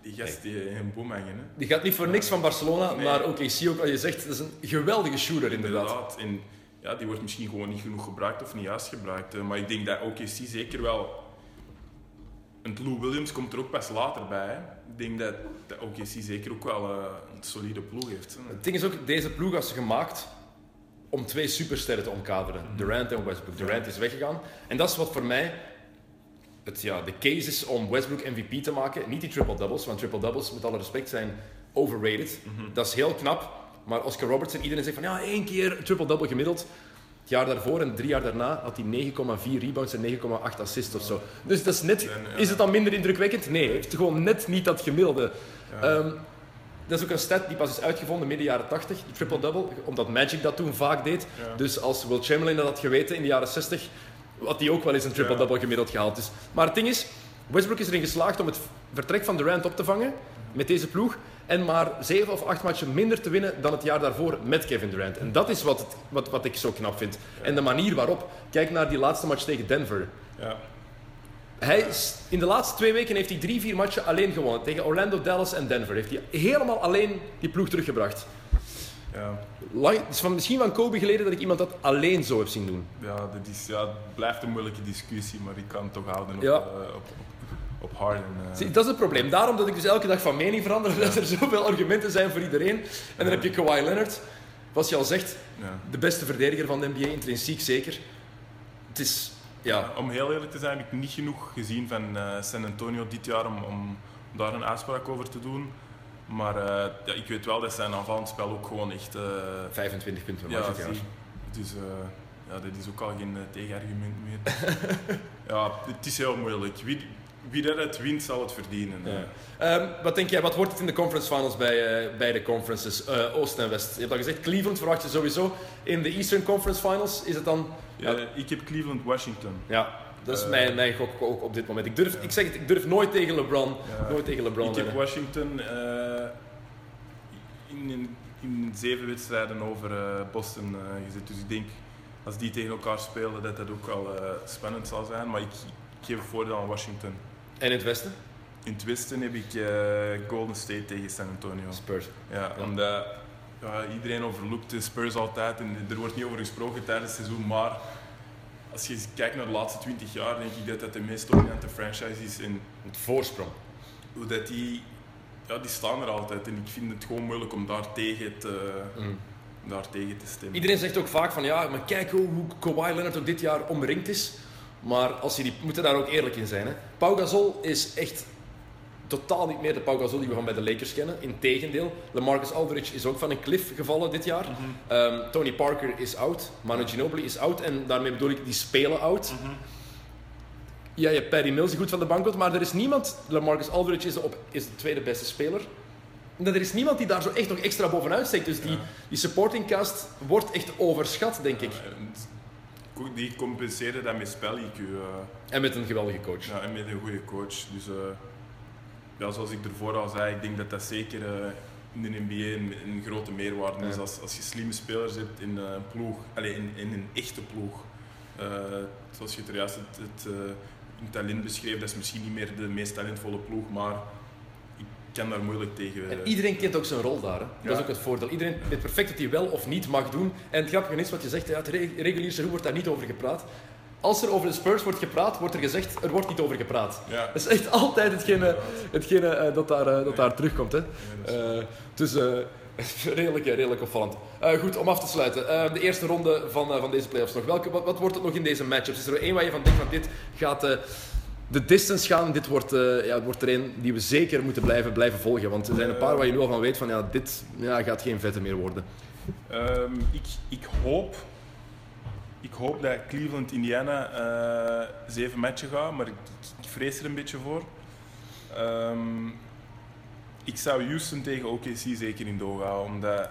B: die gast die een boom hangen. Hè.
A: Die gaat niet voor niks van Barcelona, nee. maar ook zie ook wat je zegt, dat is een geweldige shooter inderdaad. inderdaad.
B: En, ja, die wordt misschien gewoon niet genoeg gebruikt of niet juist gebruikt. Maar ik denk dat OKC zeker wel en Lou Williams komt er ook pas later bij. Hè. Ik denk dat de OKC zeker ook wel uh, een solide ploeg heeft.
A: Het ding is ook, deze ploeg was gemaakt om twee supersterren te omkaderen. Mm Durant en Westbrook. Durant is weggegaan. En dat is wat voor mij het, ja, de case is om Westbrook MVP te maken. Niet die triple-doubles, want triple-doubles, met alle respect, zijn overrated. Mhm. Dat is heel knap. Maar Oscar Robertson, iedereen zegt van ja, één keer triple-double gemiddeld. Het jaar daarvoor en drie jaar daarna had hij 9,4 rebounds en 9,8 assists of zo. Dus dat is net... Is het dan minder indrukwekkend? Nee, hij heeft gewoon net niet dat gemiddelde. Um, dat is ook een stat die pas is uitgevonden midden jaren 80, de triple-double, omdat Magic dat toen vaak deed. Dus als Will Chamberlain dat had geweten in de jaren 60, had hij ook wel eens een triple-double gemiddeld gehaald. Dus, maar het ding is, Westbrook is erin geslaagd om het vertrek van Durant op te vangen met deze ploeg. En maar zeven of acht matchen minder te winnen dan het jaar daarvoor met Kevin Durant. En dat is wat, het, wat, wat ik zo knap vind. En de manier waarop. Kijk naar die laatste match tegen Denver. Ja. Hij in de laatste twee weken heeft hij drie, vier matchen alleen gewonnen. Tegen Orlando, Dallas en Denver. Heeft hij helemaal alleen die ploeg teruggebracht. Ja. Lang, het is van, misschien van Kobe geleden dat ik iemand dat alleen zo heb zien doen.
B: Ja, dat is, ja, het blijft een moeilijke discussie, maar ik kan het toch houden op, ja. uh, op, op Harden.
A: Uh... dat is het probleem. Daarom dat ik dus elke dag van mening verander, <laughs> ja. dat er zoveel argumenten zijn voor iedereen. En dan heb je Kawhi Leonard, wat je al zegt, de beste verdediger van de NBA, intrinsiek zeker. Het is, ja.
B: Om heel eerlijk te zijn, heb ik niet genoeg gezien van uh, San Antonio dit jaar om, om daar een uitspraak over te doen. Maar uh, ja, ik weet wel dat zijn aanvallend spel ook gewoon echt...
A: 25 punten per
B: ja, jaar. Dus ja, dat is ook al geen tegenargument meer. <laughs> ja, het is heel moeilijk. Wie, wie dat het wint, zal het verdienen.
A: Ja. Um, wat denk jij, wat wordt het in de conference finals bij uh, beide conferences, uh, Oost en West? Je hebt al gezegd, Cleveland verwacht je sowieso. In de Eastern Conference Finals is het dan...
B: Ja, ik heb Cleveland-Washington.
A: Ja, Dat is
B: Eh,
A: mijn, mijn gok ook op dit moment. Ik durf, ik zeg het, ik durf nooit tegen LeBron. Nooit tegen LeBron.
B: Ik heb. Washington eh, in, in, in zeven wedstrijden over eh, Boston eh, gezet. Dus ik denk als die tegen elkaar spelen dat dat ook wel eh, spannend zal zijn. Maar ik, ik geef voordeel aan Washington.
A: En in het westen?
B: In het westen heb ik eh, Golden State tegen San Antonio.
A: Spurs.
B: Ja,
A: Ja.
B: omdat ja, iedereen overloopt de Spurs altijd en er wordt niet over gesproken tijdens het seizoen. Maar als je kijkt naar de laatste 20 jaar, denk ik dat dat de meest dominante franchise is. En
A: Het voorsprong.
B: hoe dat die, ja, die staan er altijd. En ik vind het gewoon moeilijk om daar tegen te,
A: Mm.
B: daar tegen te stemmen.
A: Iedereen zegt ook vaak van ja, maar kijk hoe, hoe Kawhi Leonard ook dit jaar omringd is. Maar als je die, we moeten daar ook eerlijk in zijn. Hè. Pau Gasol is echt totaal niet meer de Pau Gasol die we van bij de Lakers kennen. Integendeel, LaMarcus Aldridge is ook van een cliff gevallen dit jaar. Ehm, Tony Parker is oud, Manu Ginobili is oud en daarmee bedoel ik die spelen oud. Ja, je hebt Perry Mills die goed van de bank komt, maar er is niemand. LaMarcus Aldridge is de, op, is de tweede beste speler. En er is niemand die daar zo echt nog extra bovenuit steekt. Dus die,
B: Ja.
A: die supporting cast wordt echt overschat, denk ik.
B: Die compenseren dat met spel IQ. eh,
A: En met een geweldige coach.
B: ja, en met een goede coach. Dus eh, ja, zoals ik ervoor al zei, ik denk dat dat zeker eh, in de NBA een, een grote meerwaarde is.
A: Ja.
B: Als, als je slimme spelers hebt in een ploeg, allee, in, in een echte ploeg. Zoals je het juist het, het, talent beschreef, dat is misschien niet meer de meest talentvolle ploeg, maar kan daar moeilijk tegen.
A: En
B: eh,
A: iedereen kent ook zijn rol daar. Hè. Dat is ook het voordeel. Iedereen weet perfect wat hij wel of niet mag doen. En het grappige is wat je zegt, ja, het re- reguliere seizoen wordt daar niet over gepraat. Als er over de Spurs wordt gepraat, wordt er gezegd, er wordt niet over gepraat.
B: ja.
A: Dat is echt altijd hetgene, hetgene eh, dat, daar, eh, dat daar terugkomt. Hè. Dus <laughs> redelijk, redelijk opvallend. Goed, om af te sluiten. De eerste ronde van, van deze playoffs nog. Welke, wat, wat wordt het nog in deze matchups? Is er één waar je van denkt van dit gaat de distance gaan? Dit wordt, eh, ja, wordt er een die we zeker moeten blijven, blijven volgen. Want er zijn een paar waar je nu al van weet van ja, dit ja, gaat geen vette meer worden.
B: Ehm, ik, ik, hoop, ik hoop dat Cleveland Indiana eh, zeven matchen gaat, maar ik, ik vrees er een beetje voor. Ehm, ik zou Houston tegen OKC zeker in doog omdat,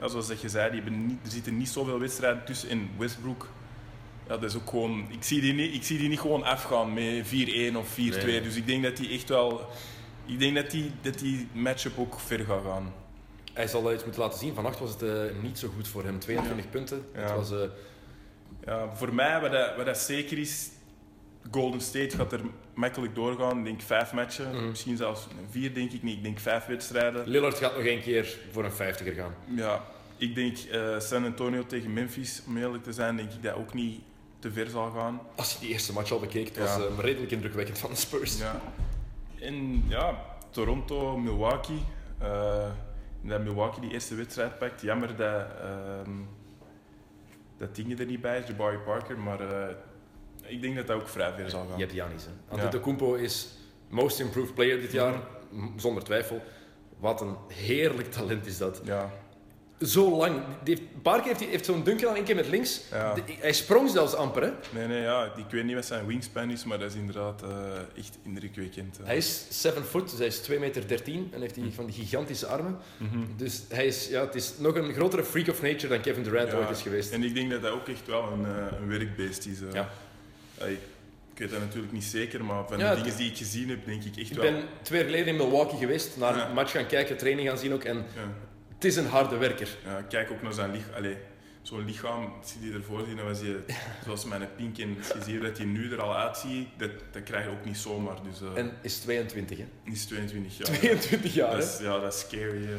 B: ja, zoals dat je zei, die niet, er zitten niet zoveel wedstrijden tussen. In Westbrook, ja, dat is ook gewoon, ik, zie die niet, ik zie die niet gewoon afgaan met 4-1 of 4-2.
A: Nee.
B: Dus ik denk dat die echt wel, ik denk dat die, dat die matchup ook ver gaat gaan.
A: Hij zal iets moeten laten zien. Vannacht was het eh, niet zo goed voor hem. 22 punten.
B: Ja.
A: Het was, eh,
B: Ja, voor mij, wat dat, wat dat zeker is, Golden State gaat er makkelijk doorgaan. Ik denk vijf matchen,
A: Mhm.
B: misschien zelfs vier, denk ik niet. Ik denk vijf wedstrijden.
A: Lillard gaat nog één keer voor een 50er gaan.
B: Ja, ik denk eh, San Antonio tegen Memphis, om eerlijk te zijn, denk ik dat ook niet te ver zal gaan.
A: Als je die eerste match al bekeek, het was eh, redelijk indrukwekkend van de Spurs.
B: Ja. En ja, Toronto, Milwaukee. eh, dat Milwaukee die eerste wedstrijd pakt. Jammer dat, ehm dat dingen er niet bij is, Jabari Parker. Maar eh, ik denk dat dat ook vrij ver zal gaan.
A: Je hebt Janis. Hè.
B: Ja.
A: Is most improved player dit jaar, zonder twijfel. Wat een heerlijk talent is dat.
B: Ja.
A: Zo lang. Die heeft, een paar keer heeft hij heeft zo'n dunkel aan één keer met links.
B: Ja.
A: De- hij sprong zelfs amper. Hè.
B: Nee, nee, ja, ik weet niet wat zijn wingspan is, maar dat is inderdaad eh, echt indrukwekkend.
A: Hij is 7 foot, dus hij is 2 meter 13 en heeft hij van die gigantische armen.
B: Mhm.
A: Dus hij is, ja, het is nog een grotere freak of nature dan Kevin Durant
B: Ja,
A: ooit is geweest.
B: En ik denk dat dat ook echt wel een, eh, een werkbeest is. eh.
A: Ja.
B: Ik weet dat natuurlijk niet zeker, maar van
A: Ja,
B: de dingen die ik gezien heb, denk ik echt
A: Ik
B: wel.
A: ben twee jaar geleden in Milwaukee geweest, naar
B: Ja.
A: een match gaan kijken, training gaan zien ook. En
B: Ja.
A: Het is een harde werker.
B: Ja, kijk ook naar zijn lichaam. Zo'n lichaam, als je ervoor ziet, dan was je, <laughs> zoals mijn pink. En als je hoe dat hij nu er al uitziet, dat, dat krijg je ook niet zomaar. Dus eh
A: En is 22, hè?
B: hij is 22 jaar.
A: 22 jaar,
B: dat
A: hè?
B: ja, dat is scary. eh.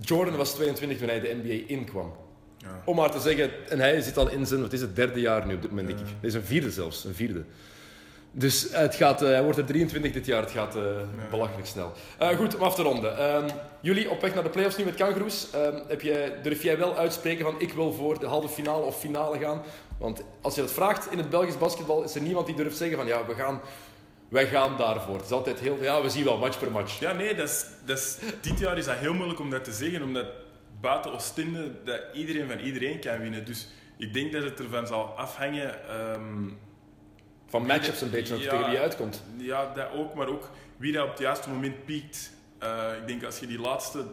A: Jordan was 22 toen hij de NBA inkwam.
B: ja.
A: Om maar te zeggen, en hij zit al in zijn, wat is het, derde jaar nu op dit moment, denk ik. Dit is een vierde zelfs, een vierde. Dus het gaat, eh, hij wordt er 23 dit jaar, het gaat eh, belachelijk snel. Eh, goed, om af te ronden. Ehm, jullie op weg naar de playoffs nu met Kangaroos. Ehm, heb durf jij wel uitspreken van ik wil voor de halve finale of finale gaan? Want als je dat vraagt in het Belgisch basketbal, is er niemand die durft zeggen van ja, we gaan, wij gaan daarvoor. Het is altijd heel, ja, we zien wel match per match.
B: Ja, nee, dat is, dat is, dit jaar is dat heel moeilijk om dat te zeggen, omdat buiten Oostende dat iedereen van iedereen kan winnen. Dus ik denk dat het ervan zal afhangen. ehm,
A: Van matchups een beetje,
B: Ja.
A: tegen wie je uitkomt.
B: ja, dat ook, maar ook wie dat op het juiste moment piekt. Eh, ik denk als je die laatste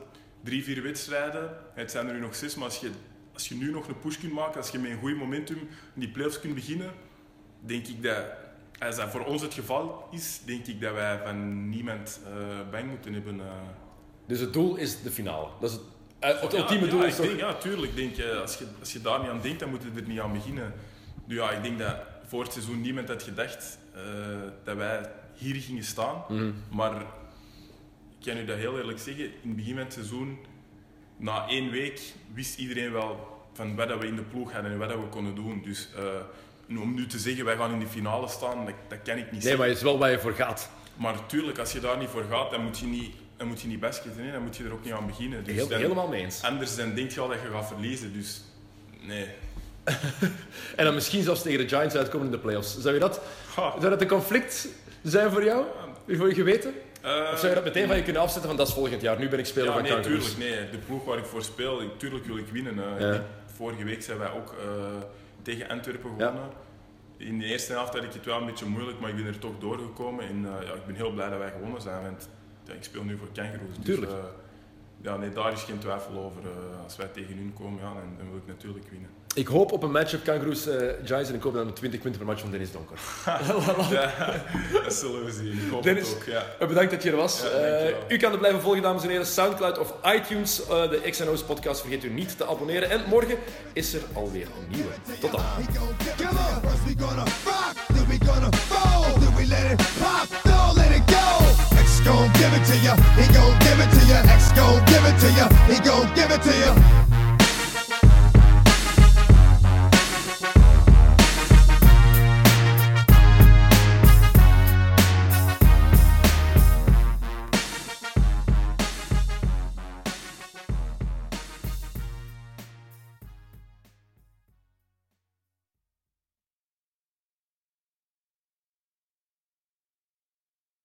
B: drie, vier wedstrijden, het zijn er nu nog zes, maar als je, als je nu nog een push kunt maken, als je met een goed momentum in die playoffs kunt beginnen, denk ik dat, als dat voor ons het geval is, denk ik dat wij van niemand uh, bang moeten hebben. Uh.
A: Dus het doel is de finale. Dat is het, uh, het
B: ja,
A: ultieme
B: ja,
A: doel
B: ik
A: is toch...
B: denk, Ja, tuurlijk. Denk, je, als, je, als je daar niet aan denkt, dan moet je er niet aan beginnen. Nu ja, ik denk dat voor het seizoen niemand had gedacht dat wij hier gingen staan.
A: Mhm.
B: Maar ik kan u dat heel eerlijk zeggen, in het begin van het seizoen, na één week, wist iedereen wel van wat dat we in de ploeg hadden en wat dat we konden doen. Dus uh, om nu te zeggen, wij gaan in de finale staan, dat, dat kan ik niet
A: nee,
B: zeggen.
A: maar het is wel waar je voor gaat.
B: Maar tuurlijk, als je daar niet voor gaat, dan moet je niet, dan moet je niet hè? dan moet je er ook niet aan beginnen. Dus
A: Heel,
B: dan,
A: helemaal mee eens.
B: Anders dan denk je al dat je gaat verliezen, dus nee. <laughs>
A: en dan misschien zelfs tegen de Giants uitkomen in de playoffs. Zou, je dat,
B: Ha.
A: zou dat een conflict zijn voor jou? Voor je geweten?
B: Uh,
A: Of zou je dat meteen van je kunnen afzetten van dat is volgend jaar, nu ben ik speler
B: ja,
A: van
B: nee,
A: Kangaroos?
B: tuurlijk. Nee. De ploeg waar ik voor speel, ik- tuurlijk wil ik winnen. eh.
A: Ja.
B: Ik denk, Vorige week zijn wij ook eh, tegen Antwerpen gewonnen. In de eerste helft had ik het wel een beetje moeilijk, maar ik ben er toch doorgekomen. En eh, ja, ik ben heel blij dat wij gewonnen zijn, want ik speel nu voor Kangaroos. Dus,
A: Tuurlijk.
B: eh, ja, nee, daar is geen twijfel over. Eh, als wij tegen hun komen, ja, dan, dan wil ik natuurlijk winnen.
A: Ik hoop op een matchup Kangaroos eh Giants en ik hoop dan een 20 punten per match van Dennis Donker. <laughs> <laughs>
B: ja, dat zullen we zien. Ik hoop
A: Dennis,
B: het ook. Ja.
A: Eh, Bedankt dat je er was.
B: Ja,
A: Eh, u kan het blijven volgen, dames en heren. Soundcloud of iTunes. Eh, de XNO's podcast vergeet u niet te abonneren. En morgen is er alweer een nieuwe. Tot dan.
C: Gon' give it to he gon' give it to. X gon' give it to he gon' give it to.